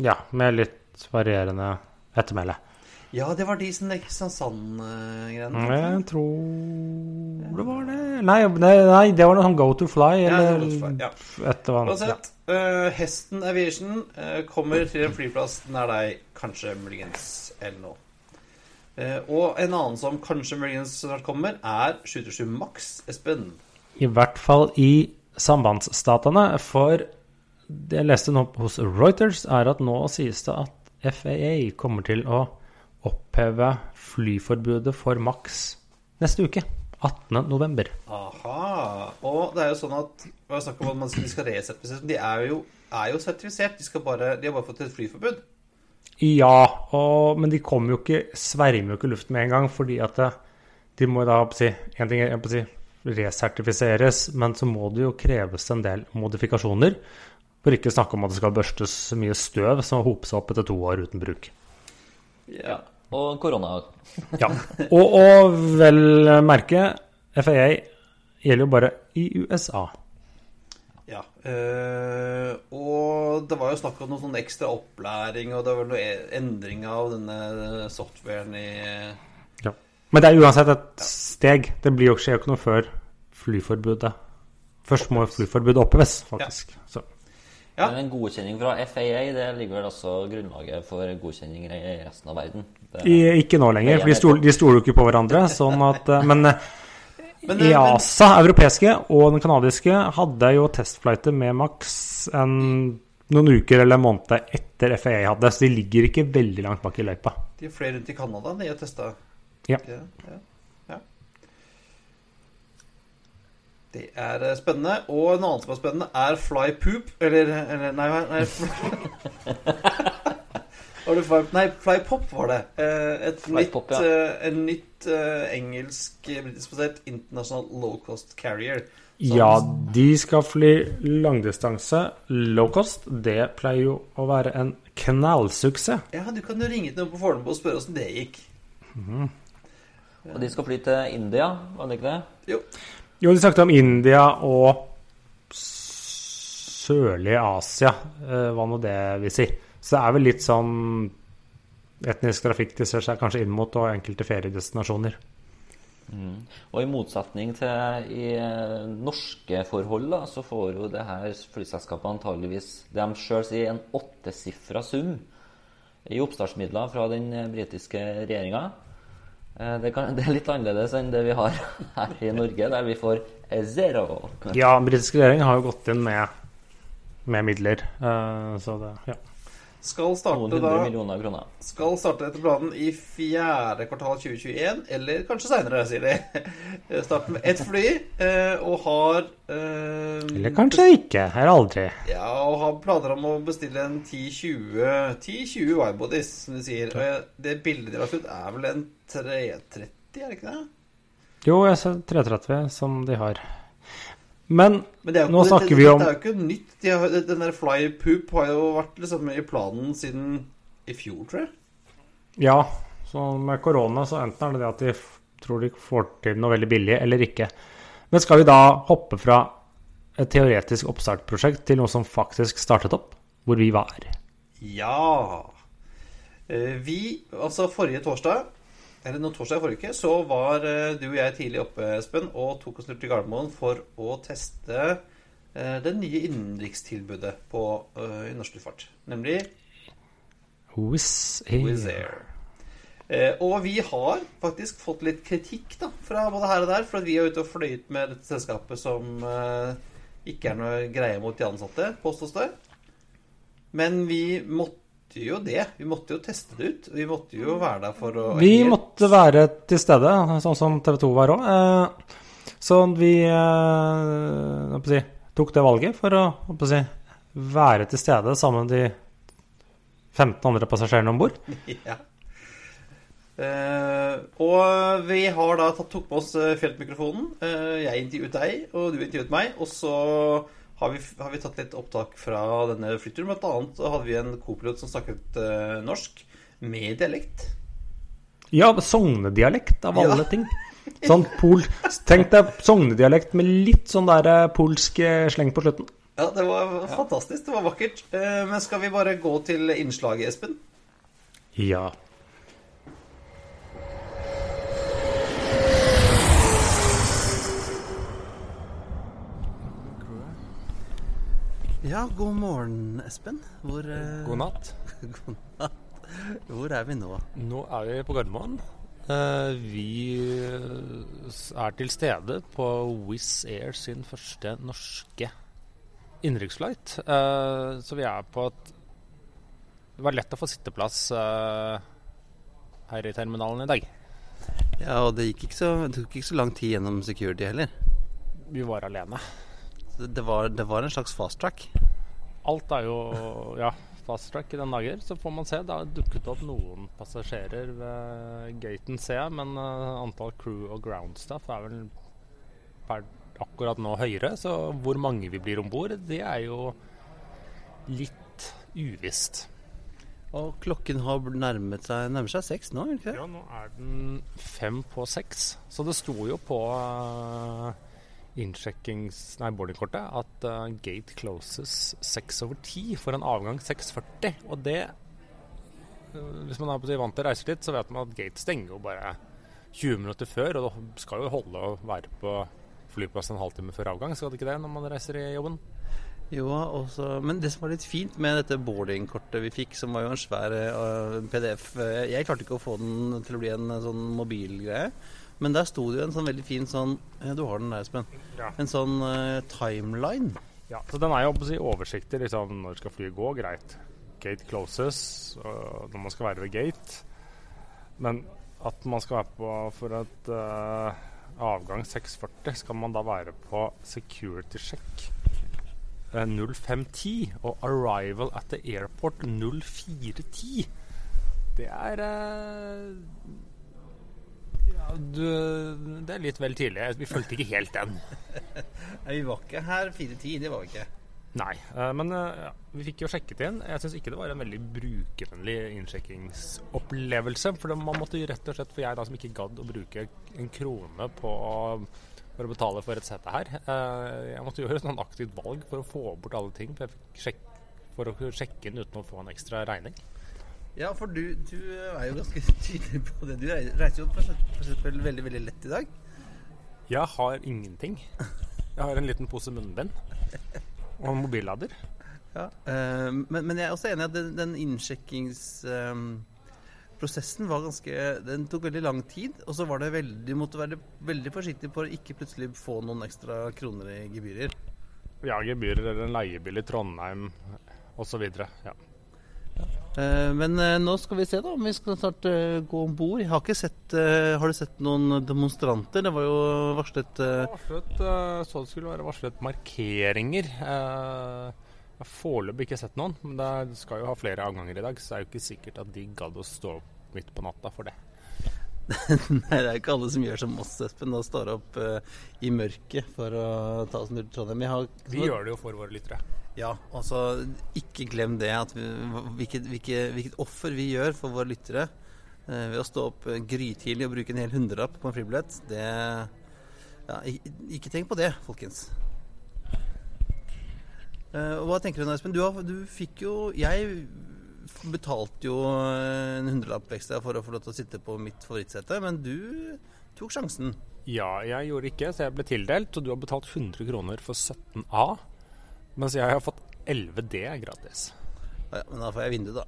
Ja, med litt varierende ettermæle. Ja, det var de som det Kristiansand-greiene. Jeg tror det var det Nei, nei, nei det var noe sånn Go to Fly, Ja, eller to Fly, ja. et eller annet. Uansett, eh, Hesten Aviation uh, kommer til en flyplass nær deg, kanskje muligens, eller noe. Uh, og en annen som kanskje muligens snart kommer, er 727 Max, Espen. I hvert fall i sambandsstatene, for det jeg leste nå hos Reuters, er at nå sies det at FAA kommer til å oppheve flyforbudet for Max neste uke. 18.11. Aha. Og det er jo sånn at vi er snakk om at de skal resertifiseres? De er jo, er jo sertifisert. De, bare, de har bare fått et flyforbud. Ja, og, men de kommer jo ikke svermer jo ikke luften med en gang, fordi at de må da si, en ting er si, resertifiseres, men så må det jo kreves en del modifikasjoner. For ikke snakke om at det skal børstes så mye støv som hoper seg opp etter to år uten bruk. Ja. Og korona. [laughs] Ja. Og, og vel merke, FAA gjelder jo bare i USA. Ja. Øh, og det var jo snakk om noe sånn ekstra opplæring, og det var noe endring av denne softwaren i Ja. Men det er uansett et steg. Det blir jo skjer jo ikke noe før flyforbudet. Først må flyforbudet oppheves, faktisk. Så. Ja. Men en godkjenning fra FAA det ligger vel også grunnlaget for godkjenninger i resten av verden. Det, I, ikke nå lenger, for de stoler, de jo ikke på hverandre. Sånn at, eh, men eh, Men, det, EASA, europeiske, og den kanadiske hadde jo testflighter med Max en, noen uker eller en måned etter FAA hadde, så de ligger ikke veldig langt bak i løypa. De flere rundt i Canada, de og testa. Ja, ja. Det er eh, spennende. Og en annen som er spennende, er Fly Poop. Eller, eller Nei, nei [laughs] Var det fly, nei, Fly Pop var det. Eh, Et Fly nytt, Pop, ja. eh, en nytt eh, engelsk, eh, britisk-basert international low cost carrier. Som- Ja, de skal fly langdistanse, low cost. Det pleier jo å være en knallsuksess. Ja, du kan jo ringe til noen på Fornebu og spørre åssen det gikk. Og de skal fly til India, var det ikke det? Jo. Jo, de snakket om India og sørlige Asia, eh, hva nå det vil si. Så det er vel litt sånn etnisk trafikk de ser seg kanskje inn mot, og enkelte feriedestinasjoner. Og i motsetning til i eh, norske forhold, da, så får jo det her flyselskapet antageligvis det de sjøl sier, en åttesifra sum i oppstartsmidler fra den eh, britiske regjeringa. Eh, Det, kan, [laughs] det er litt annerledes enn det vi har [laughs] her i Norge, der vi får eh, zero. Ja, den regjering har jo gått inn med, med midler, eh, så det Ja. Skal starte da. Skal starte etter planen i fjerde kvartal 2021, eller kanskje seinere, sier de. [laughs] Starter med ett fly eh, og har eh, Eller kanskje ikke. Her aldri. Ja, og har planer om å bestille en 10-20 10-20 widebodies, som de sier. Og det bildet de har lagt ut, er vel en 330, er det ikke det? Jo, jeg ser 330 som de har. Men Men det jo, Nå det, snakker det, vi om- Det er jo ikke nytt. De har, den der Fly Poop har jo vært liksom i planen siden i fjor, tror jeg. ja, så med korona så enten er det det at de tror de får til noe veldig billig, eller ikke. Men skal vi da hoppe fra et teoretisk oppstartprosjekt til noe som faktisk startet opp, hvor vi var? Ja. Eh, Vi, altså forrige torsdag, eller noen torsdag forrige uke, så var eh, du og jeg tidlig oppe, Espen, og tok oss tur til Gardermoen for å teste eh, det nye innenrikstilbudet på uh, i norsk luftfart. Nemlig Wizz Air. Eh, og vi har faktisk fått litt kritikk da, fra både her og der, for at vi er ute og fløyet med dette selskapet som eh, ikke er noe greie mot de ansatte, påstås det. Men vi måtte jo det. Vi måtte jo teste det ut. Vi måtte jo være der for å Vi måtte være til stede, sånn som TV 2 var òg. Så vi eh, si, tok det valget for å jeg si, være til stede sammen med de 15 andre passasjerene om bord. [laughs] Ja. Uh, og vi har da tatt, tok med oss eh, feltmikrofonen. Uh, jeg intervjuet deg, og du intervjuet meg. Og så har vi, har vi tatt litt opptak fra denne flytturen. Blant annet så hadde vi en kopilot som snakket uh, norsk med dialekt. Ja, sognedialekt av alle Ja. ting. Sånn pol... Tenk deg sognedialekt med litt sånn der eh, polsk eh, sleng på slutten. Ja, det var fantastisk. Det var vakkert. Uh, men skal vi bare gå til innslaget, Espen? Ja. Ja, god morgen, Espen. Hvor, God natt. [laughs] god natt. Hvor er vi nå? Nå er vi på Gardermoen. Eh, vi er til stede på Wizz Air sin første norske innenriksflight. Eh, så vi er på et Det var lett å få sitteplass eh, her i terminalen i dag. Ja, og det gikk ikke så, det tok ikke så lang tid gjennom security heller. Vi var alene. Det var, det var en slags fast track. Alt er jo ja, fast track i den dager. Så får man se. Det har dukket opp noen passasjerer ved gaten, ser jeg. Men eh, antall crew og ground staff er vel per akkurat nå høyere. Så hvor mange vi blir om bord, det er jo litt uvisst. Og klokken har nærmet seg, nærmer seg seks nå, ikke det? Ja, nå er den fem på seks. Så det sto jo på uh, innsjekkings... Nei, boardingkortet at uh, gate closes 6 over 10 for en avgang 6.40. Og det eh, Hvis man er vant til å reise litt, så vet man at gate stenger jo bare 20 minutter før. Og det skal jo holde å være på flyplassen en halvtime før avgang, skal det ikke det når man reiser i jobben? Jo, også, men det som var litt fint med dette boardingkortet vi fikk, som var jo en svær uh, PDF eh, Jeg klarte ikke å få den til å bli en sånn mobilgreie. Men der sto det jo en sånn veldig fin sånn Du har den der, Espen. Ja. En sånn uh, timeline. Ja, så den er jo si oversiktlig. liksom, når skal flyet gå, greit. Gate closes og når man skal være ved gate. Men at man skal være på for et uh, avgang 6.40 skal man da være på security check eh, 05.10 og arrival at the airport 04.10. Det er eh, ja, du, Det er litt vel tidlig. Vi fulgte ikke helt den. [laughs] Vi var ikke her 4-10, det var vi ikke. Nei, eh, men eh, ja, vi fikk jo sjekket inn. Jeg syns ikke det var en veldig brukervennlig innsjekkingsopplevelse. For man måtte rett og slett, for jeg da som ikke gadd å bruke en krone på for å betale for et sete her, eh, jeg måtte gjøre et sånn aktivt valg for å få bort alle ting. For å sjekke inn uten å få en ekstra regning. Ja, for du, du er jo ganske [laughs] tydelig på det. Du reiser jo for eksempel veldig, veldig lett i dag. Jeg har ingenting. Jeg har en liten pose munnbind og en mobillader. Ja. øh, men, men jeg er også enig i at den, den innsjekkingsprosessen var ganske Den tok veldig lang tid. Og så var det veldig, måtte være veldig forsiktig på å ikke plutselig få noen ekstra kroner i gebyrer. Ja, gebyrer eller en leiebil i Trondheim osv. Ja. Eh, men eh, nå skal vi se da om vi skal snart eh, gå om bord. Har Har du sett noen demonstranter? Det var jo varslet varslet, så det skulle være varslet markeringer. Jeg har foreløpig ikke sett noen, men det skal jo ha flere avganger i dag, så det er jo ikke sikkert at de gadd å stå opp midt på natta for det. [laughs] Nei, det er ikke alle som gjør som oss, Espen, og står opp i mørket for å ta oss ned til Trondheim. Vi gjør det jo for våre lyttere. Ja, altså ikke glem det at vi, hvilket, hvilket, hvilket offer vi gjør for våre lyttere eh, ved å stå opp eh, grytidlig og bruke en hel hundrelapp på en fribillett. Det ja, ikke, tenk på det, folkens. Eh, hva tenker du nå, Espen? Du, har, du fikk jo Jeg betalte jo en hundrelapp ekstra for å få lov til å sitte på mitt favorittsete, men du tok sjansen. Ja, jeg gjorde ikke, så jeg ble tildelt, og du har betalt 100 kroner for 17A, mens jeg har fått 11D gratis. Ja, men da får jeg vindu, da.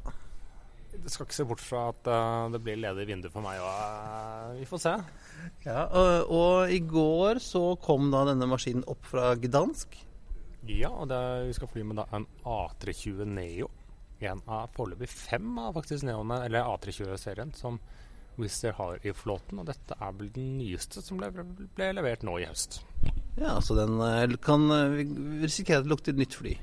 Du skal ikke se bort fra at uh, det blir ledig vindu for meg òg. vi får se. Ja, og, og i går så kom da denne maskinen opp fra Gdansk. Ja, og det, vi skal fly med da en A320 Neo. En av foreløpig fem av faktisk Neoene, eller A320-serien, som Wizz Air har i flåten. Og dette er vel den nyeste som ble, ble levert nå i høst. Ja, så den eh, kan risikere at det lukter nytt fly.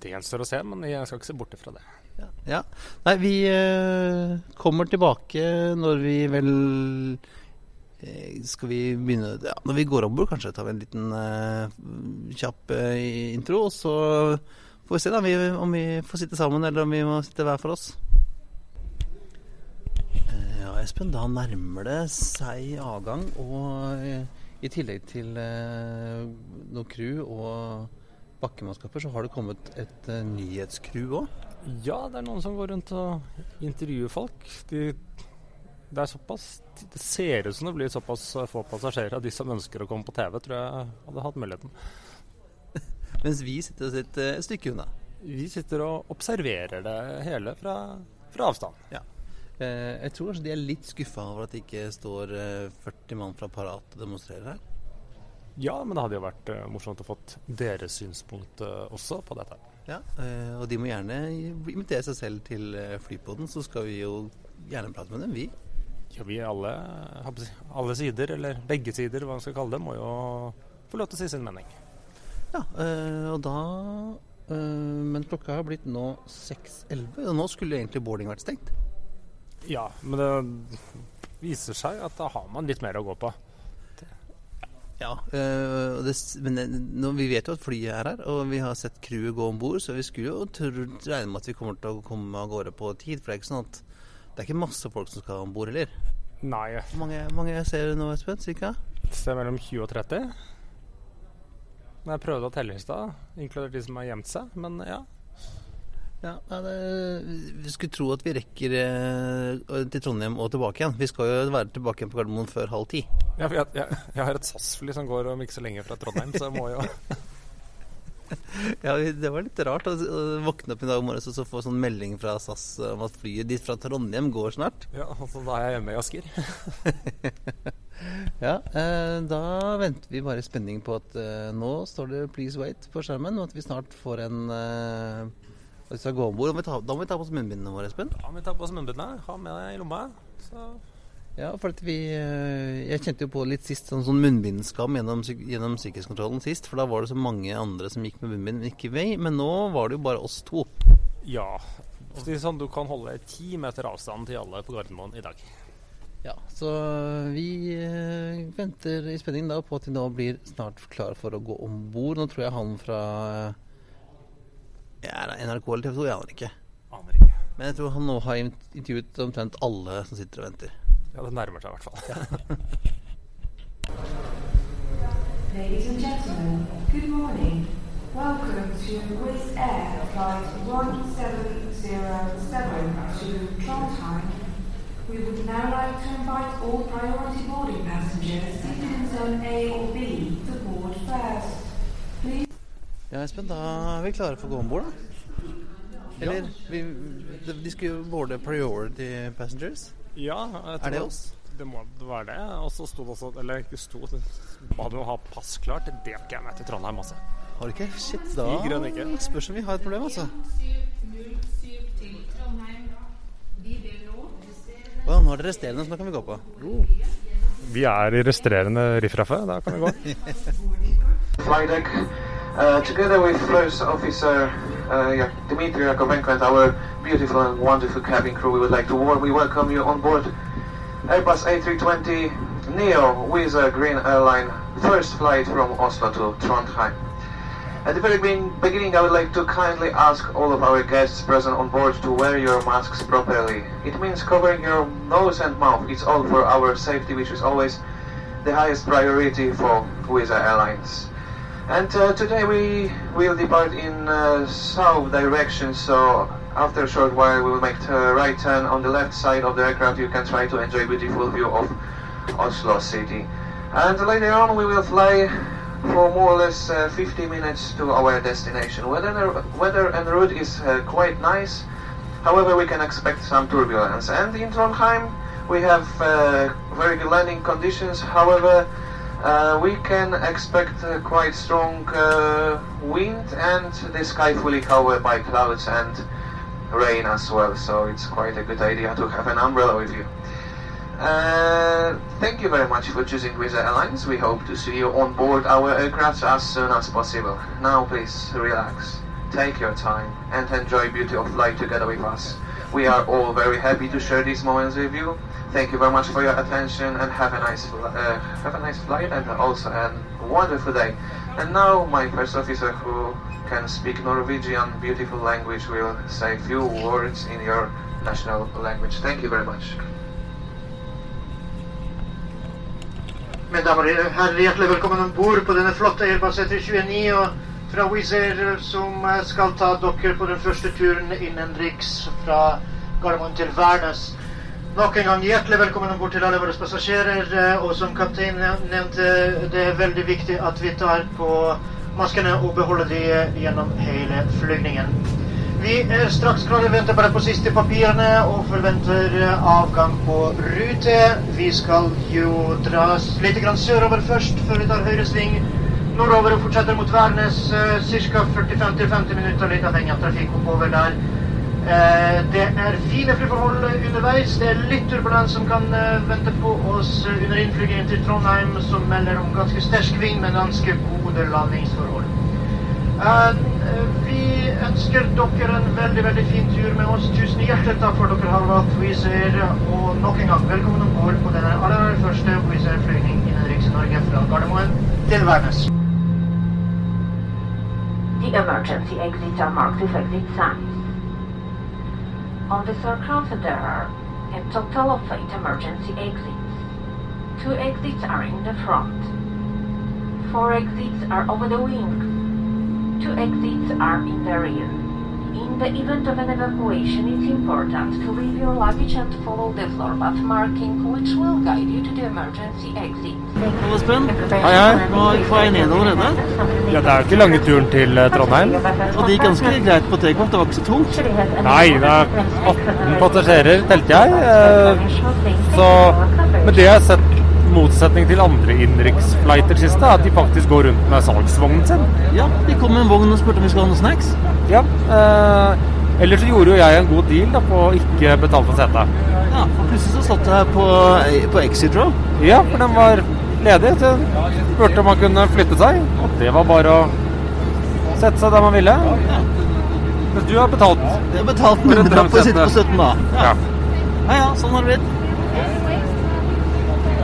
Det gjenstår å se, men jeg skal ikke se bort fra det. Ja. ja. Nei, vi eh, kommer tilbake når vi vel eh, Skal vi begynne ja, Når vi går om bord, kanskje tar vi en liten eh, kjapp eh, intro. Og så får vi se da, om vi, om vi får sitte sammen, eller om vi må sitte hver for oss. Eh, Ja, Espen, da nærmer det seg avgang. Og eh, i tillegg til eh, noe crew og bakkemannskaper, så har det kommet et eh, nyhetscrew òg. Ja, det er noen som går rundt og intervjuer folk. De, det er såpass Det ser ut som det blir såpass få passasjerer av de som ønsker å komme på TV, tror jeg hadde hatt muligheten. [laughs] Mens vi sitter et, et stykke unna. Vi sitter og observerer det hele fra, fra avstand. Ja. Eh, jeg tror kanskje de er litt skuffa over at det ikke står eh, 40 mann fra Parat og demonstrerer her. Ja, men det hadde jo vært eh, morsomt å fått deres synspunkt eh, også på dette. Ja, eh, Og de må gjerne invitere seg selv til flypoden, så skal vi jo gjerne prate med dem, vi. Ja, vi alle, å si, alle sider, eller begge sider, hva man skal kalle det, må jo få lov til å si sin mening. Ja, eh, og da eh, Men klokka har blitt nå 6.11, og nå skulle egentlig boarding vært stengt. Ja, men det viser seg at da har man litt mer å gå på. Ja, øh, det, men nå, vi vet jo at flyet er her, og vi har sett crewet gå om bord, så vi skulle jo regne med at vi kommer til å komme av gårde på tid. For det er ikke sånn at det er ikke masse folk som skal om bord heller. Nei, Hvor mange, mange ser du nå, Espen? Cirka? et sted mellom 20 og 30. Men jeg prøvde å telle i stad, inkludert de som har gjemt seg. Men ja, Ja, Vi skulle tro at vi rekker eh, til Trondheim og tilbake igjen. Vi skal jo være tilbake igjen på Gardermoen før halv ti. Ja, jeg, jeg, jeg har et SAS-fly som går om ikke så lenge fra Trondheim, så jeg må jo [laughs] Ja, Det var litt rart å våkne opp i dag morges og så få sånn melding fra SAS om at flyet ditt fra Trondheim går snart. Ja, altså da er jeg hjemme i Asker. [laughs] Ja, eh, Da venter vi bare i spenning på at eh, nå står det 'Please wait' på skjermen, og at vi snart får en eh, at vi skal gå om bord. Da må vi ta- Da må ta på oss munnbindene våre, Espen. Ja, vi tar på oss munnbindene, ha med deg i lomma. Så Ja, for vi eh, Jeg kjente jo på litt sist sånn, sånn munnbindskam gjennom, gjennom sikkerhetskontrollen sist. For da var det så mange andre som gikk med munnbind, men ikke vei. Men nå var det jo bare oss to. Ja. Det er sånn, du kan holde ti meter avstand til alle på Gardermoen i dag. Ja, Så vi eh, venter i spenning da på at de nå blir snart klar for å gå om bord. Nå tror jeg han fra er det NRK eller TV 2, jeg aner ikke. Aner ikke. Men jeg tror han nå har intervjuet omtrent alle som sitter og venter. Ja, det nærmer seg i hvert fall. [laughs] Ladies and gentlemen, good morning. Welcome to Wizz Air flight 1707 to Trondheim. We would now like to invite all priority boarding passengers seated in zone A or B to board first. Ja, Espen, da er vi klare for å gå om bord, da. Eller vi, de, de skulle jo boarde priority passengers. Ja, jeg Er det oss? Det må være det. Og så sto det også Eller ikke sto, det ba du å ha pass klart. Det har ikke jeg med til Trondheim, altså. Har du ikke? Shit, da I grønn ikke. spørs om vi har et problem, altså. 707 til Trondheim. Videre nå. Å, nå er det resterende, så nå kan vi gå på. Vi er i resterende riffraffe. Da kan vi gå. [laughs] Uh, together with First Officer uh, Dmitry and our beautiful and wonderful cabin crew, we would like to warmly welcome you on board Airbus A320 Neo with a Green Airline first flight from Oslo to Trondheim. At the very beginning, I would like to kindly ask all of our guests present on board to wear your masks properly. It means covering your nose and mouth. It's all for our safety, which is always the highest priority for Wizz Airlines. And uh, today we will depart in uh, south direction, so after a short while we will make right turn on the left side of the aircraft. You can try to enjoy beautiful view of Oslo city. And later on we will fly for more or less uh, 50 minutes to our destination. Weather, weather and route is uh, quite nice. However, we can expect some turbulence. And in Trondheim, we have uh, very good landing conditions. However, uh, we can expect uh, quite strong uh, wind and the sky fully covered by clouds and rain as well. So it's quite a good idea to have an umbrella with you. Uh, thank you very much for choosing Wizz Airlines. We hope to see you on board our aircraft as soon as possible. Now please relax, take your time and enjoy beauty of flight together with us. We are all very happy to share these moments with you. Thank you very much for your attention and have a nice uh, have a nice flight and also a wonderful day. And now my first officer who can speak Norwegian beautiful language will say a few words in your national language. Thank you very much. Mine damer og herrer, hjertelig velkommen om bord på denne flotte Airbus A320 fra Wizz Air, som eh, skal ta dere på den første turen innenriks fra Gardermoen til Værnes. Nok en gang hjertelig velkommen om bord til alle våre passasjerer. eh, Og som kaptein nevnte, det er veldig viktig at vi tar på maskene og beholder de eh, gjennom hele flygningen. Vi er straks klare, venter bare på siste papirene og forventer eh, avgang på rute. Vi skal jo dras litt grann sørover først, før vi tar høyre sving. Nordover og fortsetter mot Værnes, ca. 45-50 minutter, litt avhengig av trafikk oppover der. Eh, Det er fine flyforhold underveis. Det er litt turbulens som kan eh, vente på oss eh, under innflygingen til Trondheim, som melder om ganske sterk vind, men ganske gode landingsforhold. Vi ønsker dere en veldig veldig fin tur med oss. Tusen hjertelig takk for dere har valgt Wizz Air. Og nok en gang velkommen om bord på denne aller første Wizz Air-flygning innenriks i Norge fra Gardermoen til Værnes. The emergency exits are marked with exit signs. On the aircraft there are a total of eight emergency exits. Two exits are in the front. Four exits are over the wing. Two exits are in the rear. In the event of an evacuation, it's important to leave your luggage and follow the floor path marking, which will guide you to the emergency exit. Hallo, Espen. Hei, hei. Nå er vi på vei nedover ende. Ja, det er ikke lange turen til eh, Trondheim. Og det gikk ganske greit på takeoff. Det var ikke så tungt. Nei, det er 18 passasjerer, telte jeg. Eh, Så, men det jeg har sett motsetning til andre innenriksflighter siste, er at de faktisk går rundt med salgsvognen sin. Ja, de kom med en vogn og spurte om vi skulle ha noen snacks. Ja, eh, Ellers så gjorde jo jeg en god deal da, på å ikke betale for setet. Ja, for plutselig så satt jeg på, på Exit Row. Ja, for den var ledig. Så jeg spurte om man kunne flytte seg. Og det var bare å sette seg der man ville. Mens du har betalt. Jeg har betalt For å sitte på drømmesete. 17 da. Ja. Ja, ja, sånn har det blitt.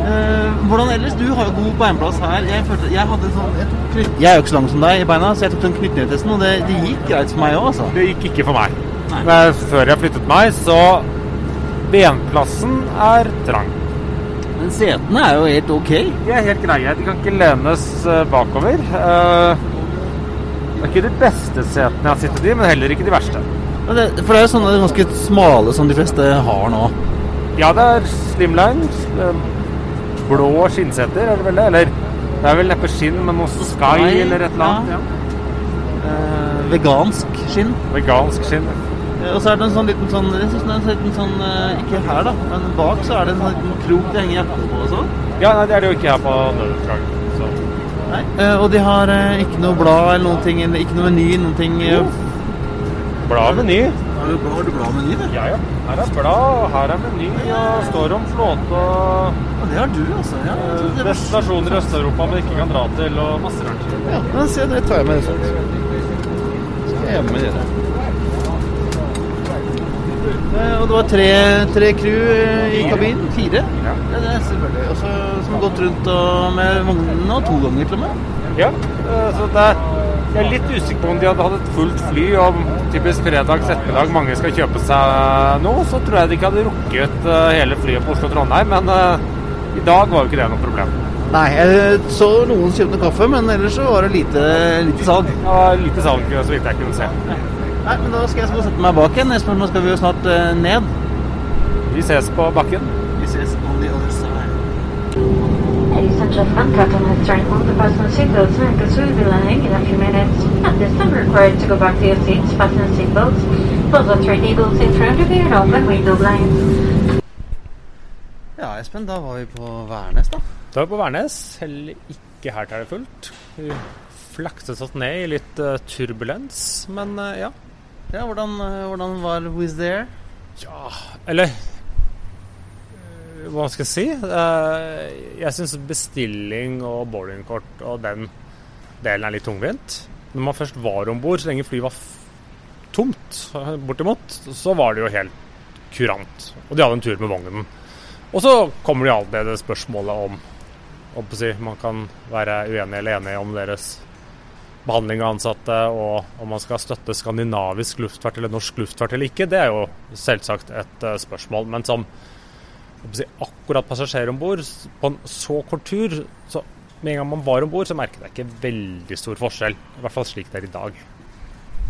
Eh, hvordan ellers? Du har jo god beinplass her. Jeg, følte, jeg, hadde sånn, jeg, tok knytt, jeg er jo ikke så lang som deg i beina, så jeg tok den knyttnevetesten, og det, det gikk greit for meg òg, altså. Det gikk ikke for meg. Men før jeg flyttet meg, så Benplassen er trang. Men setene er jo helt ok. De er helt greie. De kan ikke lenes eh, bakover. Eh, Det er ikke de beste setene jeg har sittet i, men heller ikke de verste. For det er jo sånne ganske smale som de fleste har nå. Ja, det er slimline. Blå skinnseter, er det vel det? Eller det er vel neppe skinn, men noe sky eller et eller annet. Ja. Eh, vegansk skinn. Vegansk skinn. Eh, Og så er det en sånn liten sånn, jeg synes det er en liten sånn eh, Ikke her, da, men bak så er det en sånn liten krok det henger jakken på og sånn. Ja, nei, det er det jo ikke her på Nødutgang. Så. Nei. Eh, og de har ikke noe blad eller noen ting, ikke noe meny, noen ting. Jo. Blad meny. Har du, har du blad meny, det? Ja, ja. Her er blad, og her er meny, og står om flåte og Ja, det har du, altså. Ja. Det destinasjoner i Øst-Europa man ikke kan dra til, og masse rart. Ja, men se, det tar jeg med sånt. Skal jeg med det. Eh, Og det var tre, tre crew eh, i kabinen. Fire. Ja. Ja, det er selvfølgelig. Og så som har gått rundt og med vognene og to ganger til og med. Ja, eh, så det er, jeg er litt usikker på om de hadde hatt et fullt fly, og typisk fredags ettermiddag mange skal kjøpe seg noe, så tror jeg de ikke hadde rukket eh, hele flyet på Oslo-Trondheim, men uh, i dag var jo ikke det noe problem. Nei, jeg så noen kjøpte kaffe, men ellers så var det lite, lite salg. Ja, lite salg, så vidt jeg kunne se. Nei, men da skal jeg sette meg bak igjen. Espen, nå skal vi jo snart eh, ned. Vi ses på bakken. Ladies and gentlemen, Captain has turned on the fasten seatbelts. Vehicles will be landing in a few minutes. At this time, required to go back to your seats, fasten seatbelts. Close the three needles in front of you and open window blinds. Ja, Espen, da var vi på Værnes, da. Da er vi på Værnes. Heller ikke her er det fullt. Vi flakset oss ned i litt eh, turbulens, men eh, ja. Ja, hvordan, eh, hvordan var Wizz There? Ja, eller Hva skal jeg si? Eh, Jeg syns bestilling og boardingkort og den delen er litt tungvint. Når man først var om bord, så lenge flyet var tomt, bortimot, så var det jo helt kurant. Og de hadde en tur med vognen. Og så kommer det alltid det spørsmålet om om si, Man kan være uenig eller enig om deres behandling av ansatte, og om man skal støtte skandinavisk luftfart eller norsk luftfart eller ikke, det er jo selvsagt et eh, spørsmål. Men som hva skal jeg si, akkurat passasjerer om bord på en så kort tur så Med en gang man var om bord, så merket jeg ikke veldig stor forskjell. I hvert fall slik det er i dag.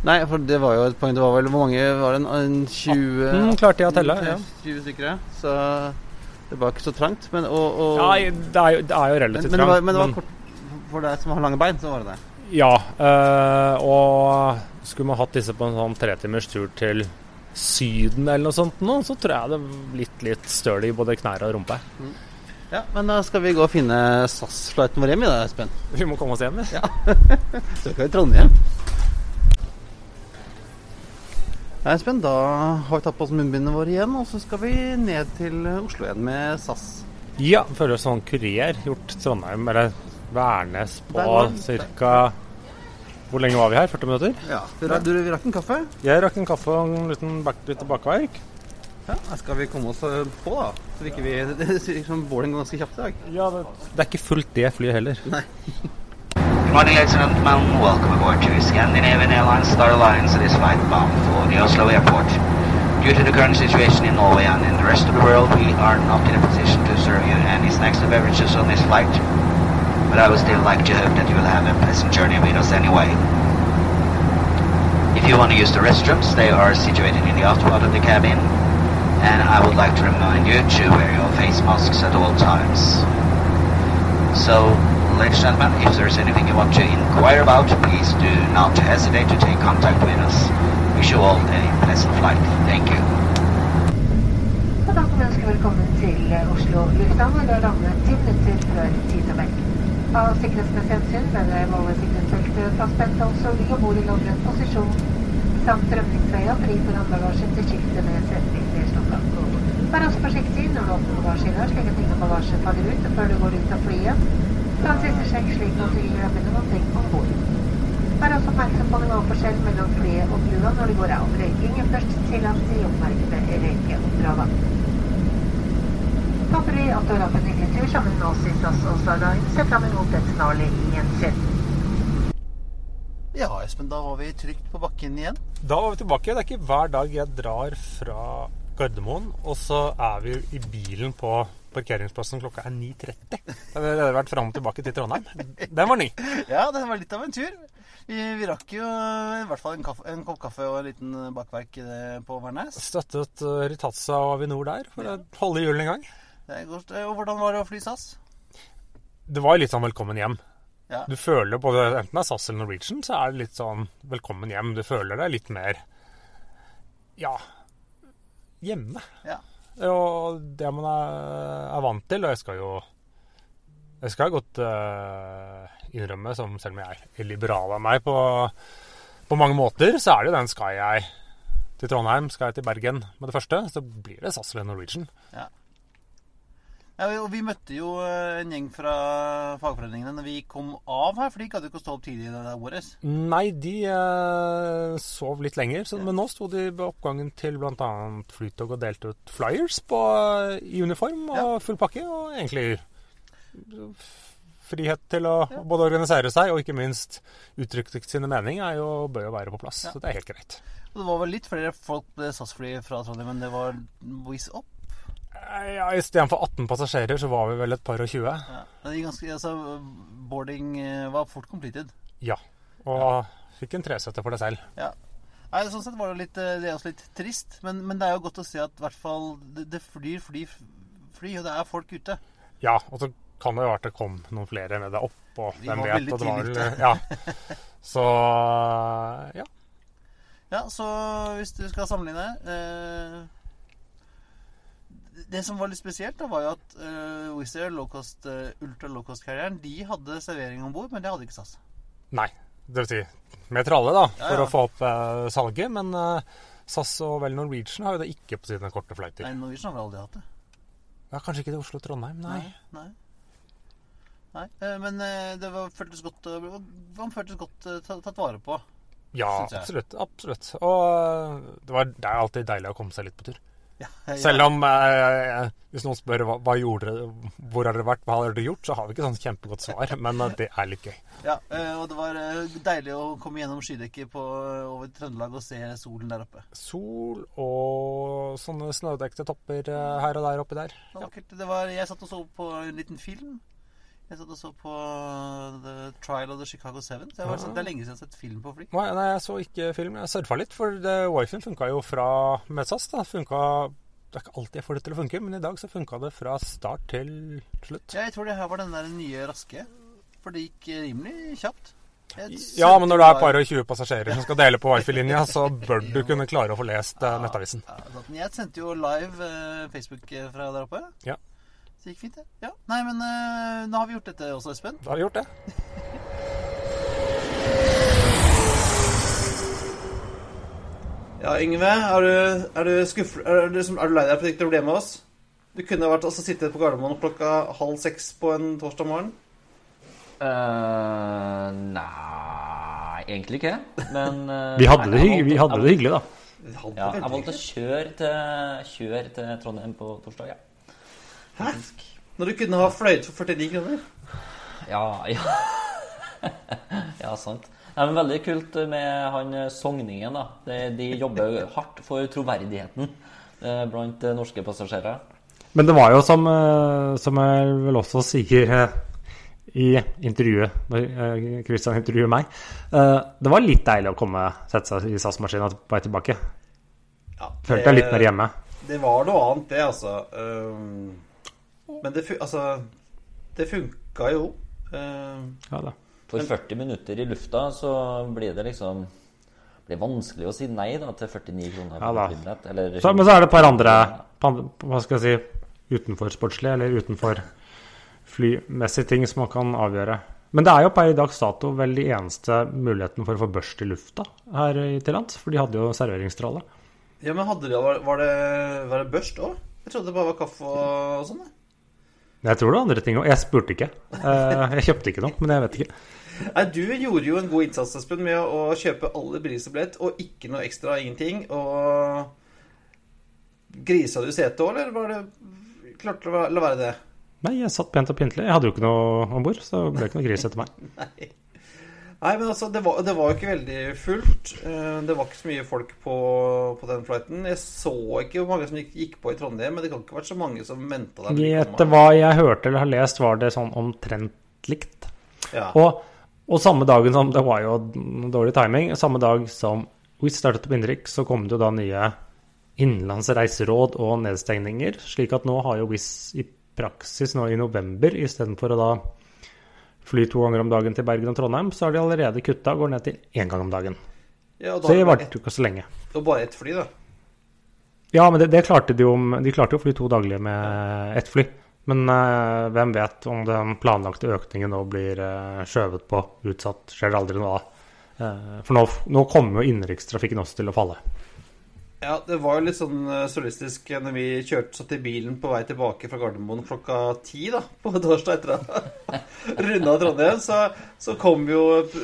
Nei, for det var jo et poeng. Det var vel hvor mange var det? En, en 20 18 klarte jeg å telle, ja. 20 stykker, ja. Så det var ikke så trangt. Men, og, og, Ja, det er jo, det er jo men, relativt men, det var, trangt, men det var men- kort For deg som har lange bein, så var det det. Ja, øh, og skulle man hatt disse på en sånn tretimers tur til Syden eller noe sånt nå, så tror jeg det er litt, litt støl i både knær og rumpe. Ja, Men da skal vi gå og finne SAS-flighten vår hjem i dag, Espen. Vi må komme oss hjem, vi. Ja. [laughs] Så skal vi Trondheim. Ja, Espen, da har vi tatt på oss munnbindene våre igjen, og så skal vi ned til Oslo igjen med SAS. Ja, føler oss sånn kurier. Gjort Trondheim, eller Værnes på ca. Hvor lenge var vi her? 40 minutter? Ja, Du, du, vi rakk en kaffe? Jeg rakk en kaffe og en liten bak, litt bakverk. Ja, skal vi komme oss eh, på, da. Så ikke vi, [laughs] det virker som Bård går ganske kjapt i dag. Ja, det, det er ikke fullt det flyet heller. Nei. Good morning, ladies and gentlemen. Welcome aboard to Scandinavian Airlines Star Alliance at this flight bound for the Oslo airport. Due to the current situation in Norway and in the rest of the world, we are not in a position to serve you any snacks or beverages on this flight. But I would still like to hope that you will have a pleasant journey with us anyway. If you want to use the restrooms, they are situated in the after part of the cabin. And I would like to remind you to wear your face masks at all times. So, ladies and gentlemen, if there's anything you want to inquire about, please do not hesitate to take contact with us. Wish you all a pleasant flight. Thank you. Velkommen til eh, Oslo lufthavn, det er landet ti minutter før. Av sikkerhetsmessige hensyn mener jeg med alle sikkerhetsbeltet fastspent, altså ligge om bord i lodret posisjon samt rømningsveia fri for håndbagasjen til skiftet med setningsdelstokka. Vær også forsiktig når du åpner bagasjehylla, slik at ingen bagasje faller ut før du går ut av flyet. Ta en siste sjekk slik at du ikke glemmer noen ting om bord. Vær også oppmerksom på nivåforskjell mellom flyet og brua når du går av. Røyking først tillatt i oppmerkede røykeområder. Tur sammen med oss i og Ser fram imot et snarlig gjensyn. Ja, Espen, da var vi trygt på bakken igjen. Da var vi tilbake. Det er ikke hver dag jeg drar fra Gardermoen, og så er vi i bilen på parkeringsplassen klokka er 9.30. Da har vi vært fram og tilbake til Trondheim. Den var ny. Ja, det var litt av en tur. Vi, vi rakk jo i hvert fall en, kaffe, en kopp kaffe og en liten bakverk eh, på Værnes. Støttet uh, Ritazza og Avinor der for å holde hjulene i gang. Det er godt. Og hvordan var det å fly SAS? Det var litt sånn velkommen hjem. Ja. Du føler både enten det er SAS eller Norwegian, så er det litt sånn velkommen hjem. Du føler deg litt mer ja hjemme. Ja. Og det man er, vant til, og jeg skal jo Jeg skal godt uh, innrømme, som selv om jeg er liberal av meg på, på mange måter, så er det jo den skal jeg til Trondheim, skal jeg til Bergen med det første, så blir det SAS eller Norwegian. Ja. Ja, og Vi møtte jo eh, en gjeng fra fagforeningene når vi kom av her, for de gadd ikke å stå opp tidlig i det året. Nei, de eh, sov litt lenger, så, men nå sto de ved oppgangen til bl.a. Flytog og delte ut flyers på, i uniform og full pakke, og egentlig frihet til å både organisere seg og ikke minst uttrykke sine mening er jo, bør jo være på plass. Så det er helt greit. Og det var vel litt flere folk på SAS-flyet fra Trondheim, enn det var Wizz opp? Ja, Istedenfor 18 passasjerer, så var vi vel et par og 20. Ja. Ganske, altså, boarding eh, var fort completed. Ja. Og fikk en tresetter for det selv. Ja. Nei, Sånn sett var det litt, eh, det er også litt trist, men, men det er jo godt å se at hvert fall det, det flyr fly, fly, og det er folk ute. Ja, og så kan det jo være at det kom noen flere med deg opp, og de hvem var vet. Og det var, ja. [laughs] Så ja. Ja, så hvis du skal sammenligne eh, Det som var litt spesielt, da, var jo at uh, Wizz Air, low cost, uh, ultra low cost-karrieren, de hadde servering om bord, men det hadde ikke SAS. Nei. Det vil si med tralle, da, Ja, for ja. å få opp uh, salget. Men uh, SAS og vel Norwegian har jo det ikke på sine korte flighter. Nei, Norwegian har vel aldri hatt det. Ja, Kanskje ikke til Oslo-Trondheim, nei. Nei. Nei, eh, men eh, det var, føltes godt eh, Man føltes godt eh, tatt vare på. Ja, absolutt. absolutt. Og eh, det, var, det er alltid deilig å komme seg litt på tur. Ja, Selv om eh, hvis noen spør hva, hva gjorde dere, hvor har dere vært, hva har dere gjort, så har vi ikke sånn kjempegodt svar. [laughs] Men eh, det er litt gøy. Ja, eh, og det var eh, deilig å komme gjennom skydekket på, over Trøndelag og se solen der oppe. Sol og sånne snødekte topper her og der oppi der. Ja. Det var, jeg satt og så på en liten film. Jeg satt og så på The Trial of the Chicago Seven. Så Ah. Det er lenge siden jeg har sett film på fly. Nei, nei, jeg så ikke film. Jeg surfa litt, for det, wifien funka jo fra med SAS. da. Funka, det er ikke alltid jeg får det til å funke, men i dag så funka det fra start til slutt. Ja, jeg tror det her var den der nye raske. For det gikk eh, rimelig kjapt. Ja, men når du er et par og 20 passasjerer som skal dele på wifi-linja, så [laughs] bør du kunne klare å få lest eh, nettavisen. Ja, Jeg sendte jo live eh, Facebook fra der oppe. Ja. Det gikk fint, det. Ja. Nei, men uh, nå har vi gjort dette også, Espen. Da har vi gjort det. Ja, Yngve, er du, er du skuffet er du, er du lei deg for at du ikke ble med oss? Du kunne vært altså sittet på Gardermoen klokka halv seks på en torsdag morgen. Uh, nei, egentlig ikke. Men uh, [laughs] Vi hadde nei, det jeg vi valgte- hadde det hyggelig, da. Ja, jeg valgte å kjøre til, kjøre til Trondheim på torsdag, ja. Hæ? Når du kunne ha fløyet for 49 kroner? Ja, ja. [laughs] ja, sant. Det er Veldig kult med han eh, Sogningen. da. De, de jobber hardt for troverdigheten eh, blant eh, norske passasjerer. Men det var jo som, som jeg vel også sier i intervjuet, når Christian intervjuer meg eh, Det var litt deilig å komme sette seg i SAS-maskinen på vei tilbake. Følte jeg litt mer hjemme. Det var noe annet, det, altså. Um, men det, altså, det funka jo. Uh, Ja da. For 40 minutter i lufta så blir det liksom blir vanskelig å si nei da til 49 kroner Ja da. Eller Så, men så er det et par andre hva skal jeg si, utenfor sportslige eller utenfor flymessige ting som man kan avgjøre. Men det er jo per dags dato vel de eneste muligheten for å få børst i lufta her i- til lands. For de hadde jo serveringsstråle. Ja, men hadde de, var, var, det, var det børst òg? Jeg trodde det bare var kaffe og sånn. Jeg. Tror det var andre ting òg. Jeg spurte ikke. Eh, Jeg kjøpte ikke noe, men jeg vet ikke. Nei, Du gjorde jo en god innsats Espen, med å kjøpe aller billigste billett og ikke noe ekstra, ingenting. Og grisa du setet òg, eller var det klarte du å la være det? Nei, jeg satt pent og pyntelig. Jeg hadde jo ikke noe om bord, så det ble ikke noe gris etter meg. [laughs] Nei. Nei, men altså, det var, det var ikke veldig fullt. Eh, Det var ikke så mye folk på, på den flighten. Jeg så ikke hvor mange som gikk, gikk på i Trondheim, men det kan ikke ha vært så mange som venta der. Etter hva jeg hørte eller har lest, var det sånn omtrent likt. Ja. Og, og samme dagen som Det var jo dårlig timing. Samme dag som Wizz startet på Indrik, så kom det jo da nye innenlands reiseråd og nedstengninger. Slik at nå har jo Wizz i praksis nå i november istedenfor å da fly to ganger om dagen til Bergen og Trondheim, så har de allerede kutta og går ned til én gang om dagen. Ja, da Så det varte jo ikke så lenge. Og bare ett fly, da. Ja, men det, det klarte de jo. De klarte jo å fly to daglige med ett fly. Men uh, hvem vet om den planlagte økningen nå blir uh, skjøvet på, utsatt, skjer det aldri noe av. Uh, for nå, nå kommer jo innenrikstrafikken også til å falle. Ja, det var jo litt sånn solistisk surrealistisk når vi kjørte satt i bilen på vei tilbake fra Gardermoen klokka ti da, [laughs] på torsdag etter at [laughs] runda Trondheim. Så, så kom jo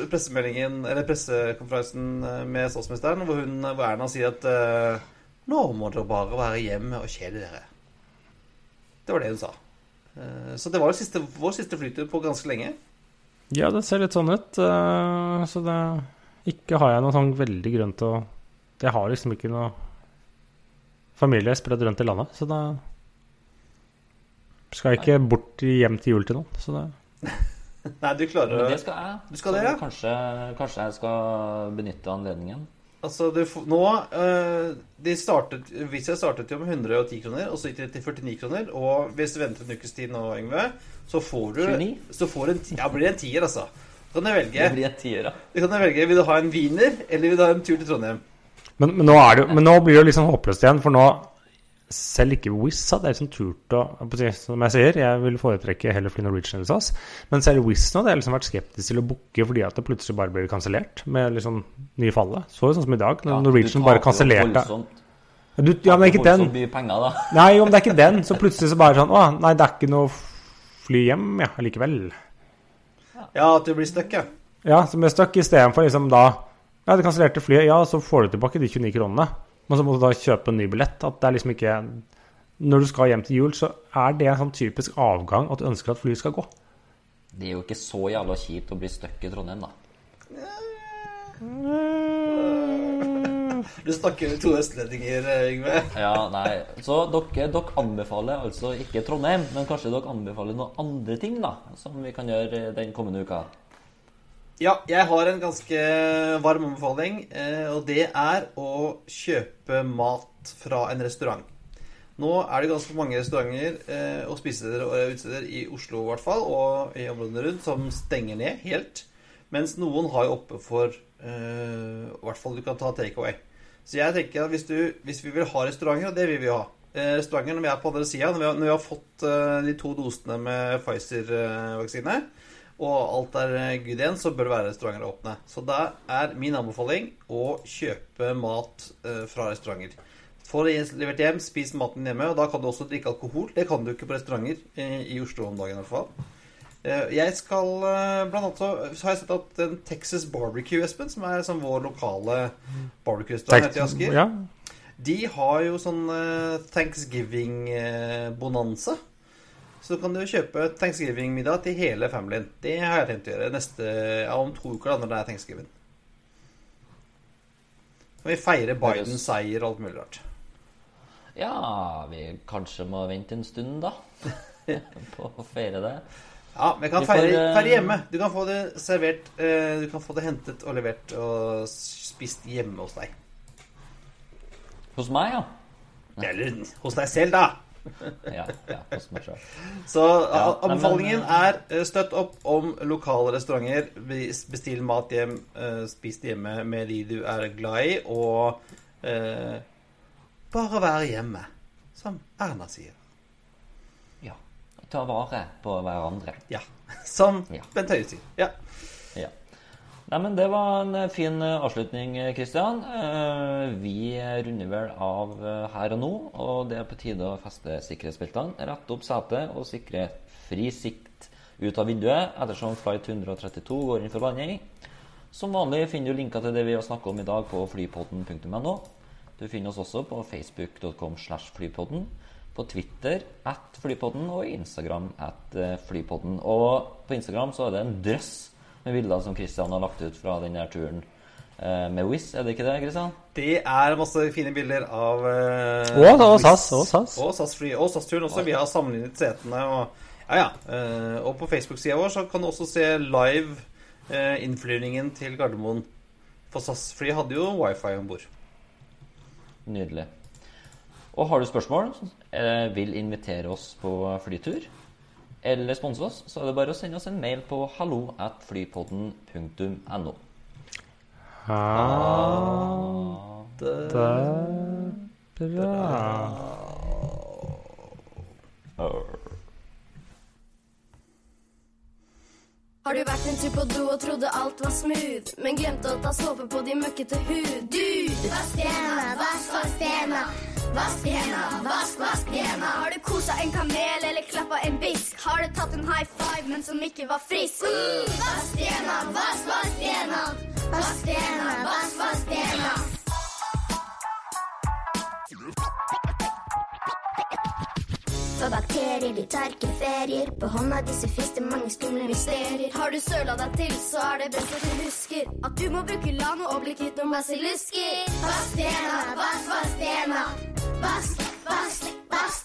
pressemeldingen, eller pressekonferansen eh, med statsministeren, hvor, hun, hvor Erna sier at eh, nå må dere bare være hjemme og kjede dere. Det var det hun sa. Eh, Så det var siste, vår siste flytur på ganske lenge. Ja, det ser litt sånn ut. eh, så det Ikke har jeg noe sånn veldig grønt å Jeg har liksom ikke noe familie spredd rundt i landet, så da skal jeg ikke bort hjem til jul til noen. Så det [laughs] Nei, du klarer Men det skal jeg. Du skal det, ja? Kanskje, kanskje jeg skal benytte anledningen. Altså, du, får- nå eh, de startet, Visa startet jo med 110 kroner, og så gikk det til 49 kroner. Og hvis du venter en ukes tid nå, Yngve, så får du 29? Så får en, ja, blir det en tier, altså. Da kan du velge. Det blir en tier, da. Du kan velge, Vil du ha en wiener, eller vil du ha en tur til Trondheim? Men, men, nå, er det, jo- men nå blir det liksom håpløst igjen, for nå selv ikke Wizz hadde liksom turt å Som jeg sier, jeg vil foretrekke heller fly Norwegian eller SAS. Men selv Wizz nå hadde jeg liksom vært skeptisk til å booke fordi at det plutselig bare blir kansellert med liksom nye fallet. Så jo sånn som i dag, når Ja, Norwegian bare kansellerte du, ja, du, det er ikke den. Penger. [laughs] Nei, men det er ikke den, så plutselig så bare sånn Å, nei, det er ikke noe fly hjem, ja, likevel. Ja, at du blir stuck, ja. Ja, som er stuck istedenfor liksom da Ja, det kansellerte flyet, ja, så får du tilbake de 29 kronene. Men så må du da kjøpe en ny billett. At det er liksom ikke Når du skal hjem til jul, så er det en sånn typisk avgang at du ønsker at flyet skal gå. Det er jo ikke så jævla kjipt å bli stuck i Trondheim, da. Du snakker med to østlendinger, Yngve. Ja, nei. Så dere, dere anbefaler altså ikke Trondheim, men kanskje dere anbefaler noen andre ting, da? Som vi kan gjøre den kommende uka? Ja, jeg har en ganske varm anbefaling, eh, og det er å kjøpe mat fra en restaurant. Nå er det ganske mange restauranter eh, og spisesteder og utesteder i Oslo i hvert fall, og i områdene rundt, som stenger ned helt. Mens noen har jo oppe for eh, I hvert fall du kan ta takeaway. Så jeg tenker at hvis, du, hvis vi vil ha restauranter, og det vil vi ha Restauranter når vi er på andre sida, når, når vi har fått de to dosene med Pfizer-vaksine, og alt er eh, good igjen, så bør det være restauranter åpne. Så da er min anbefaling å kjøpe mat eh, fra restauranter. Få det levert hjem, spis maten hjemme, og da kan du også drikke alkohol. Det kan du ikke på restauranter eh, i Oslo om dagen i hvert fall. Jeg skal blant annet så, så har jeg sett at en Texas Barbecue, Espen, som er som vår lokale barbecue-restaurant her i Asker, ja. de har jo sånn Thanksgiving-bonanza. Så kan du kjøpe Thanksgiving-middag til hele familien. Det har jeg tenkt å gjøre neste, ja, om to uker, da, når det er Thanksgiving. Og vi feirer Bidens seier og alt mulig rart. Ja, vi kanskje må vente en stund, da. [laughs] på å feire det. Ja, vi kan feire, eh, feire hjemme. Du kan få det servert eh, Du kan få det hentet og levert og spist hjemme hos deg. Hos meg, ja. Eller hos deg selv, da. Ja, ja. Så Ja, anbefalingen men, er eh, støtt opp om lokale restauranter. Bestill mat hjem, eh, spis det hjemme med de du er glad i, og eh, bare være hjemme, som Erna sier. Ja. ta vare på hverandre. Ja. Som Bent Høie sier. Ja. Ja. Nei, men Det var en eh, fin eh, avslutning, Kristian. Vi runder vel av eh, her og nå. Og det er på tide å feste sikkerhetsbeltene, rette opp setet og sikre fri sikt ut av vinduet ettersom flight 132 går inn for landing. Som vanlig finner du linker til det vi har snakket om i dag på flypodden.no. Du finner oss også på facebook.com slash flypodden, på Twitter at flypodden og Instagram at eh, flypodden. Og på Instagram så er det en drøss med bilder som Christian har lagt ut fra denne turen eh, med Wizz, er det ikke det, Christian? Det er masse fine bilder av uh, Og- og SAS, og SAS. Og SAS-fly, og SAS-turen også. Vi har sammenlignet setene og Ja, ja. Eh, og på Facebook-sida vår så kan du også se live uh, innflyvningen til Gardermoen. For SAS-fly hadde jo wifi om bord. Nydelig. Og har du spørsmål, eh, vil invitere oss på flytur, eller sponse oss, så er det bare å sende oss en mail på hallo at flypodden.no. Ha det bra. Har du vært en tur på do og trodde alt var smooth, men glemte å ta såpe på de møkkete hud? Du! Vask hendene, vask, vask hendene. Vask hendene, vask, vask hendene. Har du kosa en kamel eller klappa en bisk? Har du tatt en high five, men som ikke var frisk? Mm, vask hendene, vask, vask hendene. Vask hendene, vask, vask hendene. For bakterier de tar ikke ferier. På hånda di så fins det mange skumle mysterier. Har du søla deg til, så er det best at du husker at du må bruke lano og bli kvitt noen basillusker. Vask hendene, vask, vask Basket, bust, basket.